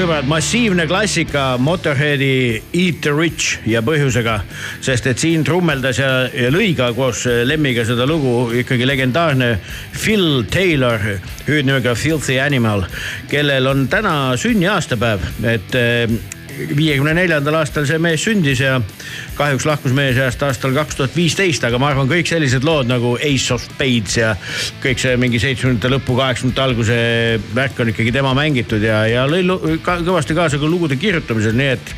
sõbrad, massiivne klassika Motorheadi Eat the Rich ja põhjusega, sest et siin trummeldas ja, ja lõi ka koos äh, Lemmiga seda lugu ikkagi legendaarne Phil Taylor, hüüdnimega Filthy Animal, kellel on täna sünniaastapäev, et äh, viiekümne neljandal aastal see mees sündis ja kahjuks lahkus meie seast aastal kaks tuhat viisteist, aga ma arvan, kõik sellised lood nagu Ace of Spades ja kõik see mingi seitsmekümnendate lõpu, kaheksakümnendate alguse värk on ikkagi tema mängitud ja, ja lõi ka, kõvasti kaasa ka lugude kirjutamisel, nii et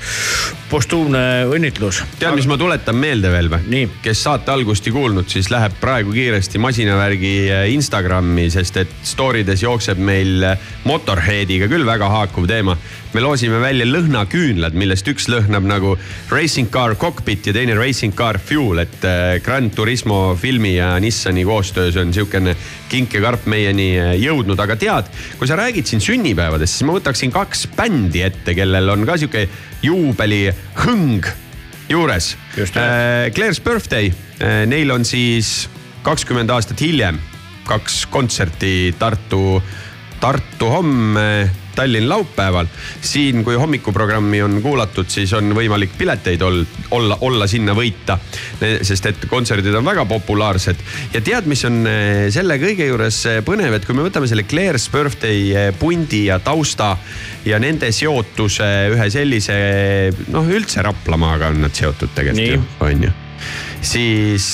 postuumne õnnitlus. tead, mis ma tuletan meelde veel või? kes saate algust ei kuulnud, siis läheb praegu kiiresti masinavärgi äh, Instagrami, sest et story des jookseb meil äh, Motorheadiga küll väga haakuv teema. me loosime välja lõhnaküünlad, millest üks lõhnab nagu Racing Car Cockpit ja teine Racing Car Fuel, et äh, Gran Turismo filmi ja Nissani koostöös on sihukene kink ja karp meieni jõudnud, aga tead, kui sa räägid siin sünnipäevadest, siis ma võtaksin kaks bändi ette, kellel on ka sihuke juubelihõng juures. Claire's Birthday, äh, neil on siis kakskümmend aastat hiljem kaks kontserti Tartu, Tartu homme, Tallinn laupäeval. siin, kui hommikuprogrammi on kuulatud, siis on võimalik pileteid ol, olla, olla sinna võita. sest et kontserdid on väga populaarsed ja tead, mis on eh, selle kõige juures eh, põnev, et kui me võtame selle Claire's Birthday eh, pundi ja tausta ja nende seotuse ühe sellise, noh üldse Raplamaaga on nad seotud tegelikult ju, on ju siis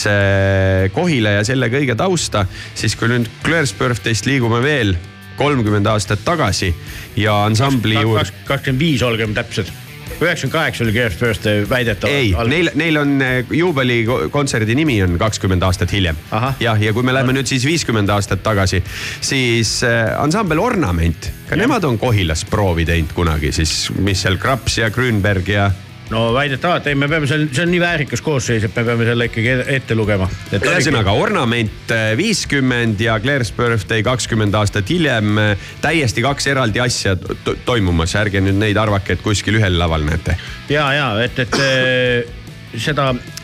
Kohila ja selle kõige tausta, siis kui nüüd Claire's Birthday'st liigume veel kolmkümmend aastat tagasi ja ansambli juurde. kakskümmend viis, olgem täpsed. üheksakümmend kaheksa oli Claire's Birthday väidetavalt. ei, neil, neil on äh, juubelikontserdi nimi on kakskümmend aastat hiljem. jah, ja kui me läheme nüüd siis viiskümmend aastat tagasi, siis äh, ansambel Ornament, ka nemad on Kohilas proovi teinud kunagi siis, mis seal Kraps ja Grünberg ja no väidetavalt, ei, me peame seal, see on nii väärikas koosseis, et me peame selle ikkagi ette lugema. ühesõnaga Ornament äh, viiskümmend ja Claire's Birthday kakskümmend aastat hiljem. täiesti kaks eraldi asja to toimumas, ärge nüüd neid arvake, et kuskil ühel laval näete. ja, ja et, et eh, seda eh,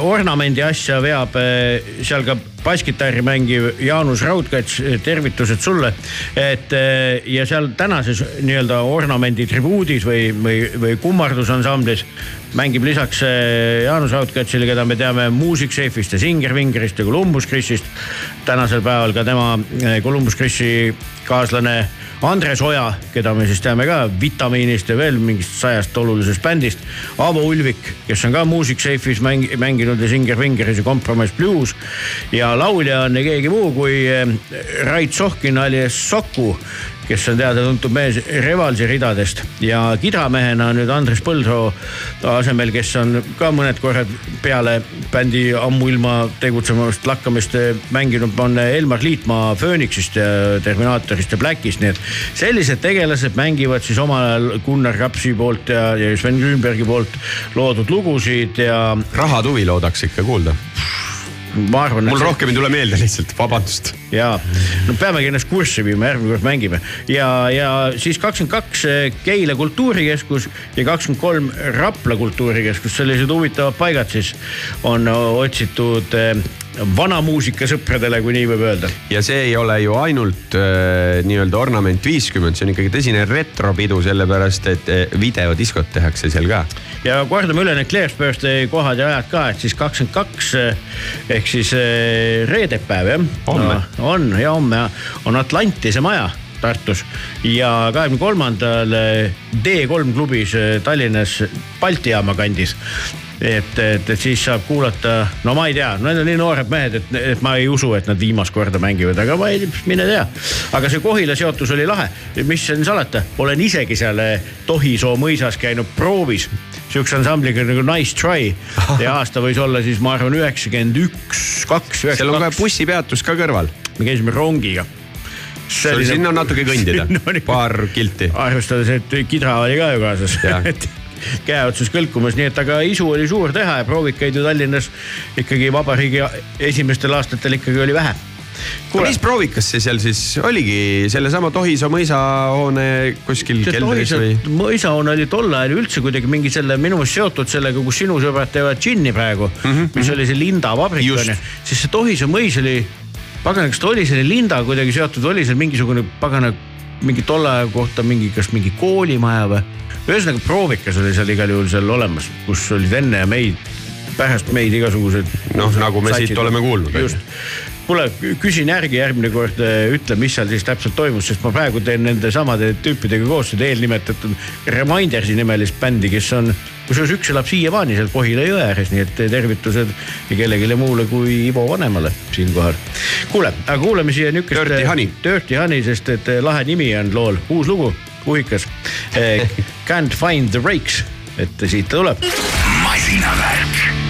ornamendi asja veab seal ka basskitarri mängiv Jaanus Raudkats, tervitused sulle. et ja seal tänases nii-öelda ornamendi tribuudis või, või, või kummardusansamblis mängib lisaks Jaanus Raudkatsile, keda me teame Music Safe'ist ja Singer Vingerist ja Columbus Chrisist. tänasel päeval ka tema Columbus Chrisi kaaslane Andres Oja, keda me siis teame ka Vitamiinist ja veel mingist sajast olulisest bändist. Aavo Ulvik, kes on ka Music Safe'is mäng, mänginud ja Singer Fingeris ja Compromise Blues. ja laulja on keegi muu kui eh, Rait Sohkin alias Soku, kes on teada-tuntud mees Revalsi ridadest ja kidramehena nüüd Andres Põldsoo asemel, kes on ka mõned korrad peale bändi ammuilma tegutsemast lakkamist mänginud, on Elmar Liitmaa Phoenixist ja Terminaatorist ja Blackist, nii et sellised tegelased mängivad siis omal ajal Gunnar Rapsi poolt ja, ja Sven Grünbergi poolt loodud lugusid ja. rahatuvi loodaks ikka kuulda. Ma arvan. mul rohkem ei tule meelde lihtsalt, vabandust. ja no peamegi ennast kurssi viima, järgmine kord mängime ja, ja siis kakskümmend kaks Keila kultuurikeskus ja kakskümmend kolm Rapla kultuurikeskus, sellised huvitavad paigad siis on otsitud eh, vanamuusikasõpradele, kui nii võib öelda. ja see ei ole ju ainult äh, nii-öelda ornament viiskümmend, see on ikkagi tõsine retropidu, sellepärast et videodiskot tehakse seal ka. Ja kordame üle need Birthday kohad ja ajad ka, et siis kakskümmend kaks ehk siis eh, reedepäev jah. Homme. on ja homme on Atlantise maja Tartus ja kahekümne kolmandal D3 klubis eh, Tallinnas Balti jaama kandis et, et, et siis saab kuulata, no ma ei tea, need on nii noored mehed, et, et ma ei usu, et nad viimast korda mängivad, aga ma ei, mine tea. aga see Kohila seotus oli lahe, mis siin salata, olen isegi seal eh, Tohisoo mõisas käinud proovis sihukese ansambliga nagu Nice Try ja (laughs) aasta võis olla siis ma arvan üheksakümmend üks, kaks. seal on ka bussipeatus ka kõrval. me käisime rongiga. sinna on natuke kõndida, (laughs) paar kilti. arvestades, et kidra oli ka ju kaasas (laughs) et käe otsas kõlkumas, nii et aga isu oli suur teha ja proovikaid ju Tallinnas ikkagi vabariigi esimestel aastatel ikkagi oli vähe. no mis proovikas see seal siis oligi, sellesama Tohisoo mõisahoone kuskil keldris või? mõisahoone oli tol ajal üldse kuidagi mingi selle minu meelest seotud sellega, kus sinu sõbrad teevad džinni praegu mm, -hmm. mis oli see Linda vabrik onju, siis see Tohisoo mõis oli, pagana, kas ta oli selle Linda kuidagi seotud, oli seal mingisugune pagana mingi tolle aja kohta mingi, kas mingi koolimaja või? ühesõnaga proovikas oli seal igal juhul seal olemas, kus olid enne meid, pärast meid igasugused. Noh, nagu me siit oleme kuulnud, just, kuule, küsin järgi järgmine kord, ütle, mis seal siis täpselt toimus, sest ma praegu teen nende samade tüüpidega koostööd eelnimetatud Remindersi nimelist bändi, kes on, kusjuures üks elab siiamaani seal Kohila jõe ääres, nii et tervitused nii kellelegi muule kui Ivo Vanemale siinkohal. kuule, aga kuulame siia niukest. Dirty Honey. Dirty Honey, sest et lahe nimi on lool, uus lugu, huvikas. Can't find the brakes, et siit ta tuleb. masinavärk.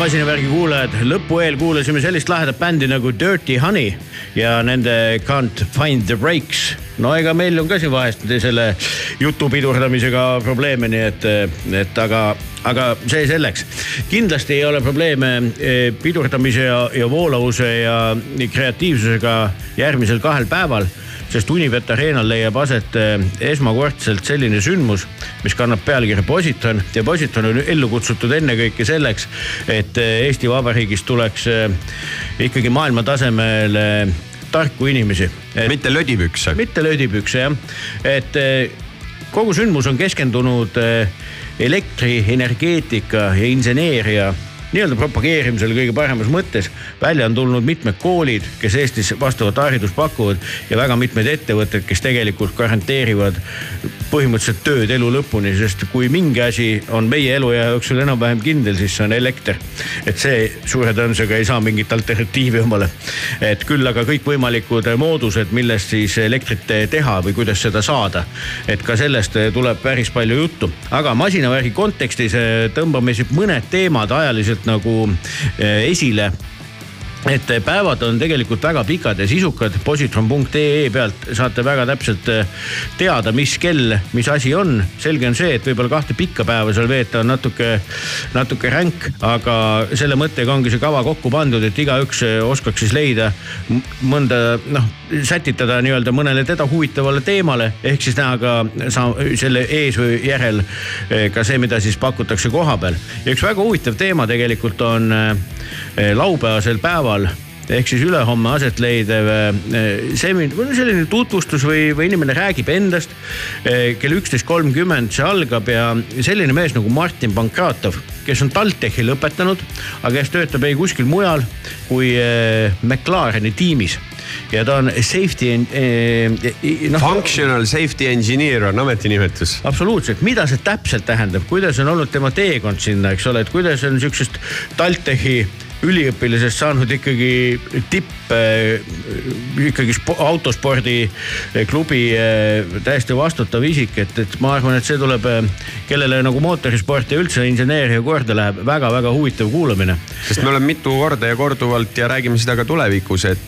Masinavärgi kuulajad, lõpu eel kuulasime sellist lahedat bändi nagu Dirty Honey ja nende Can't Find the Brakes. no ega meil on ka siin vahest selle jutu pidurdamisega probleeme, nii et, et aga, aga see selleks. kindlasti ei ole probleeme eh, pidurdamise ja, ja voolavuse ja kreatiivsusega järgmisel kahel päeval sest Unibet Arenal leiab aset eh, esmakordselt selline sündmus, mis kannab pealkirja Positon ja Positon on ellu kutsutud ennekõike selleks, et eh, Eesti Vabariigis tuleks eh, ikkagi maailma tasemel eh, tarku inimesi. mitte lödipükse. mitte lödipükse jah, et kogu sündmus on keskendunud eh, elektri, energeetika ja inseneeria nii-öelda propageerimisele kõige paremas mõttes. välja on tulnud mitmed koolid, kes Eestis vastavat haridust pakuvad ja väga mitmed ettevõtted, kes tegelikult garanteerivad põhimõtteliselt tööd elu lõpuni, sest kui mingi asi on meie eluea jooksul enam-vähem kindel, siis see on elekter. et see suure tõenäosusega ei saa mingit alternatiivi omale. et küll aga kõikvõimalikud moodused, millest siis elektrit teha või kuidas seda saada. et ka sellest tuleb päris palju juttu, aga masinavärgi kontekstis eh, tõmbame siit mõned teemad ajaliselt nagu eh, esile et päevad on tegelikult väga pikad ja sisukad, positron.ee pealt saate väga täpselt eh, teada, mis kell, mis asi on. selge on see, et võib-olla kahte pikka päeva seal veeta on natuke, natuke ränk, aga selle mõttega ongi see kava kokku pandud, et igaüks eh, oskaks siis leida mõnda noh, sätitada nii-öelda mõnele teda huvitavale teemale ehk siis näha ka sa, selle ees või järel eh, ka see, mida siis pakutakse koha peal. ja üks väga huvitav teema tegelikult on eh, laupäevasel päeval ehk siis ülehomme aset leidev eh, semin-, või selline tutvustus või, või inimene räägib endast. kell üksteist kolmkümmend see algab ja selline mees nagu Martin Pankratov, kes on TalTechi lõpetanud, aga kes töötab ei kuskil mujal kui eh, McLareni tiimis ja ta on safety eh, noh, Functional safety engineer on ametinimetus. absoluutselt, mida see täpselt tähendab, kuidas on olnud tema teekond sinna, eks ole, et kuidas on sihukesest TalTechi üliõpilasest saanud ikkagi tipp äh, ikkagi spo, autospordiklubi äh, täiesti vastutav isik, et, et ma arvan, et see tuleb, äh, kellele nagu mootorisport ja üldse inseneeria korda läheb väga,, väga-väga huvitav kuulamine. sest me oleme mitu korda ja korduvalt ja räägime seda ka tulevikus, et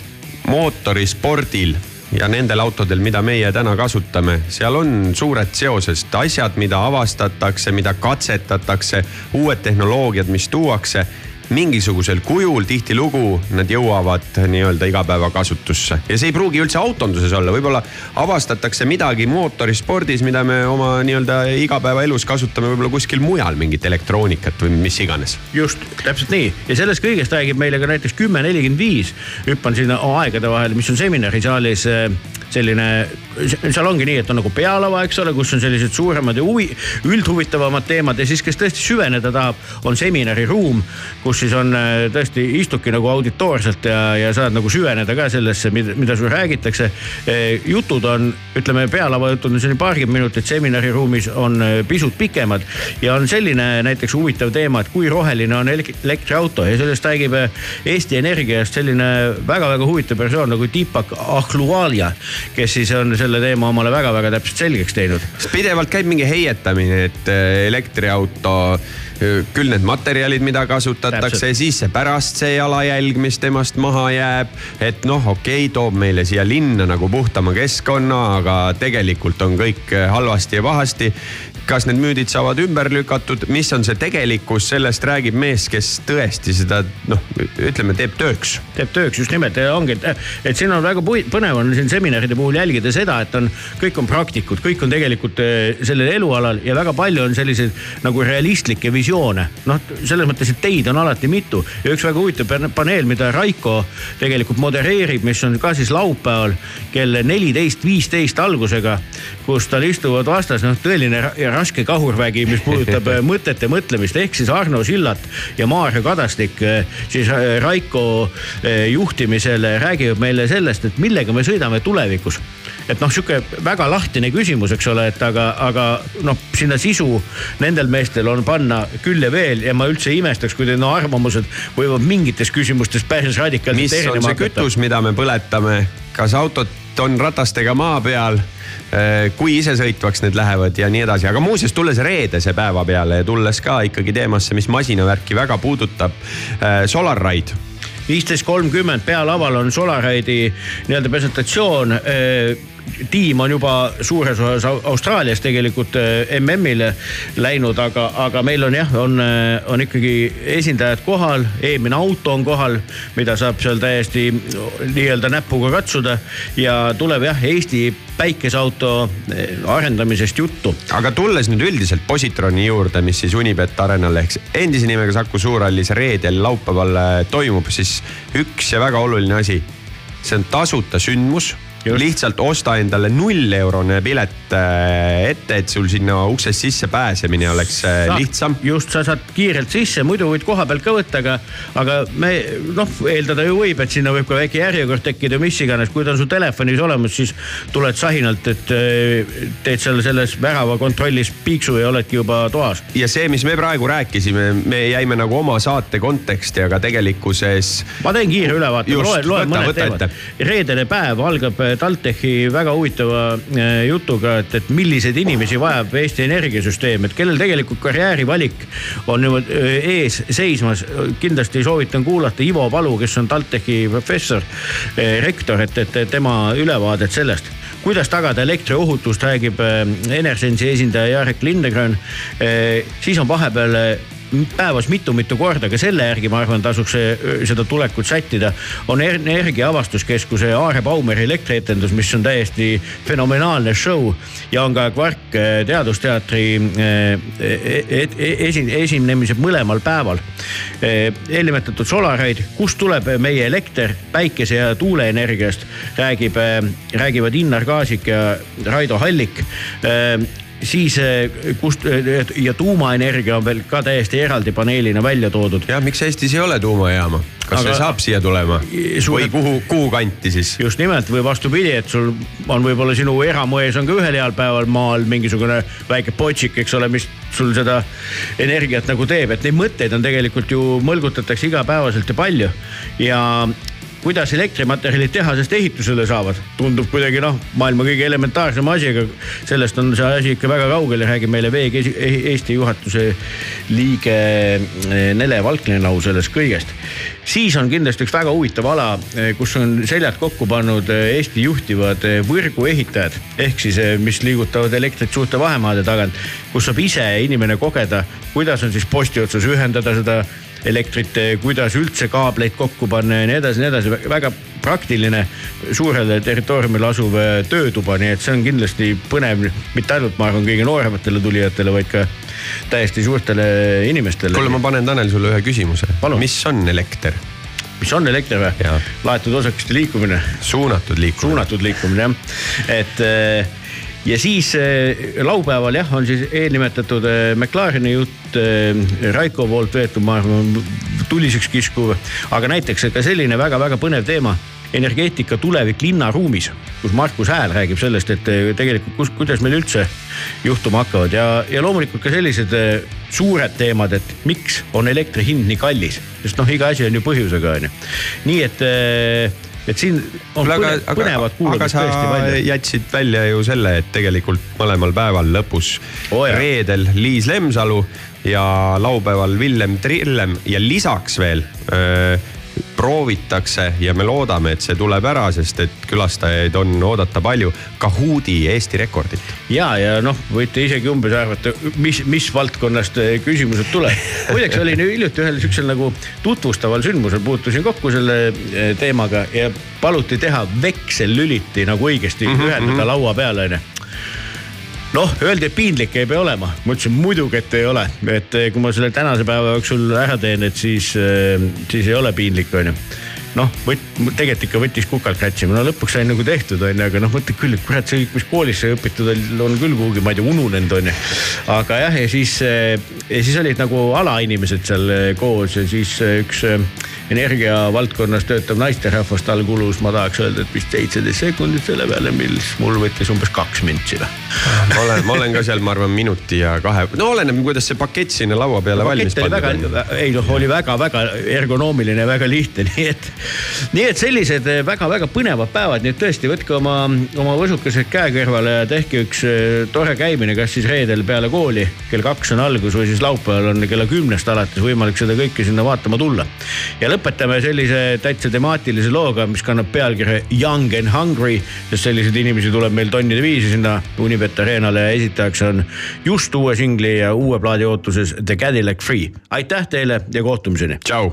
mootorispordil ja nendel autodel, mida meie täna kasutame, seal on suured seosed, asjad, mida avastatakse, mida katsetatakse, uued tehnoloogiad, mis tuuakse mingisugusel kujul tihtilugu nad jõuavad nii-öelda igapäevakasutusse ja see ei pruugi üldse autonduses olla, võib-olla avastatakse midagi mootorispordis, mida me oma nii-öelda igapäevaelus kasutame võib-olla kuskil mujal, mingit elektroonikat või mis iganes. just, täpselt nii ja sellest kõigest räägib meile ka näiteks kümme nelikümmend viis. hüppan sinna aegade vahele, mis on seminarisaalis äh, selline, seal ongi nii, et on nagu pealava, eks ole, kus on sellised suuremad ja huvi, üldhuvitavamad teemad ja siis, kes tõesti süveneda tahab, on seminariruum, kus siis on äh, tõesti istudki nagu auditoorselt ja, ja saad nagu süveneda ka sellesse, mida, sul räägitakse. jutud on, ütleme, pealava jutud on selline paarkümmend minutit, seminariruumis on äh, pisut pikemad ja on selline näiteks huvitav teema, et kui roheline on elektriauto ja sellest räägib äh, Eesti Energiast selline väga-väga huvitav persoon nagu Deepak Ahluwalia kes siis on selle teema omale väga-väga täpselt selgeks teinud. pidevalt käib mingi heietamine, et äh, elektriauto äh, küll need materjalid, mida kasutatakse, siis see pärast see jalajälg, mis temast maha jääb. et noh, okei okay,, toob meile siia linna nagu puhtama keskkonna, aga tegelikult on kõik äh, halvasti ja pahasti kas need müüdid saavad ümber lükatud, mis on see tegelikkus, sellest räägib mees, kes tõesti seda noh, ütleme, teeb tööks. teeb tööks, just nimelt ja ongi, et, et siin on väga põnev on siin seminaride puhul jälgida seda, et on, kõik on praktikud, kõik on tegelikult eh, sellel elualal ja väga palju on selliseid nagu realistlikke visioone. noh, selles mõttes, et teid on alati mitu ja üks väga huvitav paneel, mida Raiko tegelikult modereerib, mis on ka siis laupäeval kell neliteist, viisteist algusega, kus tal istuvad vastas noh, tõeline raske kahurvägi, mis puudutab (laughs) äh, mõtete mõtlemist, ehk siis Arno Sillat ja Maarja Kadastik äh, siis äh, Raiko juhtimisel räägivad meile sellest, et millega me sõidame tulevikus. Et noh, sihuke väga lahtine küsimus, eks ole, et aga, aga noh, sinna sisu nendel meestel on panna küll ja veel ja ma üldse ei imestaks, kui teil no arvamused võivad mingites küsimustes päris radikaalselt mis on see kütus, mida me põletame, kas autot on ratastega maa peal kui isesõitvaks need lähevad ja nii edasi, aga muuseas, tulles reedese päeva peale ja tulles ka ikkagi teemasse, mis masinavärki väga puudutab. Solar Ride viisteist kolmkümmend pealaval on Solaride'i nii-öelda presentatsioon tiim on juba suures osas Austraalias tegelikult äh, MM-ile läinud, aga, aga meil on jah, on, äh, on ikkagi esindajad kohal, eelmine auto on kohal, mida saab seal täiesti nii-öelda näpuga katsuda ja tuleb jah, Eesti päikeseauto äh, arendamisest juttu. aga tulles nüüd üldiselt Positroni juurde, mis siis Unibet Arenal ehk endise nimega Saku Suurhallis reedel, laupäeval toimub, siis üks ja väga oluline asi. see on tasuta sündmus. Lihtsalt osta endale nulleurone pilet äh, ette, et sul sinna uksest sisse pääsemine oleks äh, saad, lihtsam. just, sa saad kiirelt sisse, muidu võid koha pealt ka võtta, aga, aga me noh, eeldada ju võib, et sinna võib ka väike järjekord tekkida, mis iganes, kui ta on sul telefonis olemas, siis tuled sahinalt, et äh, teed seal selles värava kontrollis piiksu ja oledki juba toas. ja see, mis me praegu rääkisime, me jäime nagu oma saate konteksti, aga tegelikkuses. ma teen kiire ülevaate, loen, loen mõned teemad. reedene päev algab TalTechi väga huvitava äh, jutuga, et, et milliseid inimesi vajab Eesti energiasüsteem, et kellel tegelikult karjäärivalik on niimoodi äh, ees seismas. kindlasti soovitan kuulata Ivo Palu, kes on TalTechi professor, rektor, et, et tema ülevaadet sellest kuidas tagada elektriohutust, räägib Enersensi esindaja Jarek Lindegren. siis on vahepeal päevas mitu-mitu korda, ka selle järgi ma arvan, tasuks seda tulekut sättida. on Energia Avastuskeskuse Aare Baumeri elektrietendus, mis on täiesti fenomenaalne show ja on ka Kvark Teadusteatri esi, esinemised mõlemal päeval. eelnimetatud Solaraid, kust tuleb meie elekter päikese ja tuuleenergiast, räägib, räägivad Innar Kaasik ja Raido Hallik siis kust ja tuumaenergia on veel ka täiesti eraldi paneelina välja toodud. jah, miks Eestis ei ole tuumajaama? kas Aga... see saab siia tulema suure... või kuhu, kuhu kanti siis? just nimelt või vastupidi, et sul on võib-olla sinu eramoes on ka ühel heal päeval maal mingisugune väike potšik, eks ole, mis sul seda energiat nagu teeb, et neid mõtteid on tegelikult ju mõlgutatakse igapäevaselt ja palju. ja kuidas elektrimaterjalid tehasest ehitusele saavad, tundub kuidagi noh, maailma kõige elementaarsem asi, aga sellest on see asi ikka väga kaugel ja räägib meile Veeg Eesti juhatuse liige eh, Nele Valklenau sellest kõigest. siis on kindlasti üks väga huvitav ala, eh, kus on seljad kokku pannud Eesti juhtivad võrguehitajad ehk siis, mis liigutavad elektrit suurte vahemaade tagant, kus saab ise inimene kogeda, kuidas on siis posti otsas ühendada seda elektrit, kuidas üldse kaableid kokku panna ja nii edasi nii edasi, väga praktiline suurele territooriumile asuv äh, töötuba, nii et see on kindlasti põnev mitte ainult, ma arvan, kõige noorematele tulijatele, vaid ka täiesti suurtele inimestele. kuule, ma panen Tanel sulle ühe küsimuse. mis on elekter? mis on elekter või? laetud osakeste liikumine. suunatud liikumine. suunatud liikumine jah, et äh, ja siis äh, laupäeval jah, on siis eelnimetatud äh, McLareni jutt äh, Raiko poolt veetud, ma arvan, tuliseks kiskuv. aga näiteks ka selline väga-väga põnev teema energeetika tulevik linnaruumis, kus Markus Hääl räägib sellest, et tegelikult kus, kuidas meil üldse juhtuma hakkavad ja, ja loomulikult ka sellised suured teemad, et miks on elektri hind nii kallis, sest noh, iga asi on ju põhjusega, on ju. nii et et siin on aga, põne, põnevat kuulamist tõesti palju. jätsid välja ju selle, et tegelikult mõlemal päeval lõpus oh, reedel Liis Lemsalu ja laupäeval Villem Trillem ja lisaks veel öö, proovitakse ja me loodame, et see tuleb ära, sest et külastajaid on oodata palju. Kahooti Eesti rekordit. ja, ja noh, võite isegi umbes arvata, mis, mis valdkonnast eh, küsimused tulevad. muideks olin hiljuti ühel siuksel nagu tutvustaval sündmusel, puutusin kokku selle eh, teemaga ja paluti teha veksellüliti nagu õigesti mm -hmm, ühendada mm -hmm. laua peale onju noh, öeldi, et piinlik ei pea olema, ma ütlesin muidugi, et ei ole, et eh, kui ma selle tänase päeva jooksul ära teen, et siis, eh, siis ei ole piinlik, onju. Noh, võt-, tegelikult ikka võttis kukalt krätsima, no lõpuks sai nagu tehtud, onju, aga noh, mõtled küll, et kurat, see kõik, mis koolis sai õpitud, on küll kuhugi, ma ei tea, ununenud, onju. aga jah, ja siis, eh, ja siis olid nagu alainimesed seal koos ja siis üks energia valdkonnas töötav naisterahvas, tal kulus, ma tahaks öelda, et vist seitseteist sekundit selle peale, mis mul võttis umbes kaks mintsi või. ma olen, ma olen ka seal, ma arvan, minuti ja kahe, no oleneb, kuidas see pakett sinna laua peale valmis pandud on. ei noh, oli väga-väga ergonoomiline, väga lihtne, (laughs) nii et, nii et sellised väga-väga põnevad päevad, nii et tõesti võtke oma, oma võsukesed käe kõrvale ja tehke üks eh, tore käimine, kas siis reedel peale kooli kell kaks on algus või siis laupäeval on kella kümnest alates võimalik seda kõike sinna vaatama tulla. ja lõpetame sellise täitsa temaatilise looga, mis kannab pealkirja Young and Hungry, sest selliseid inimesi tuleb meil tonnide viisi sinna Unibet Arenale ja esitajaks on just uue singli ja uue plaadi ootuses The Cadillac Free. aitäh teile ja kohtumiseni. tšau.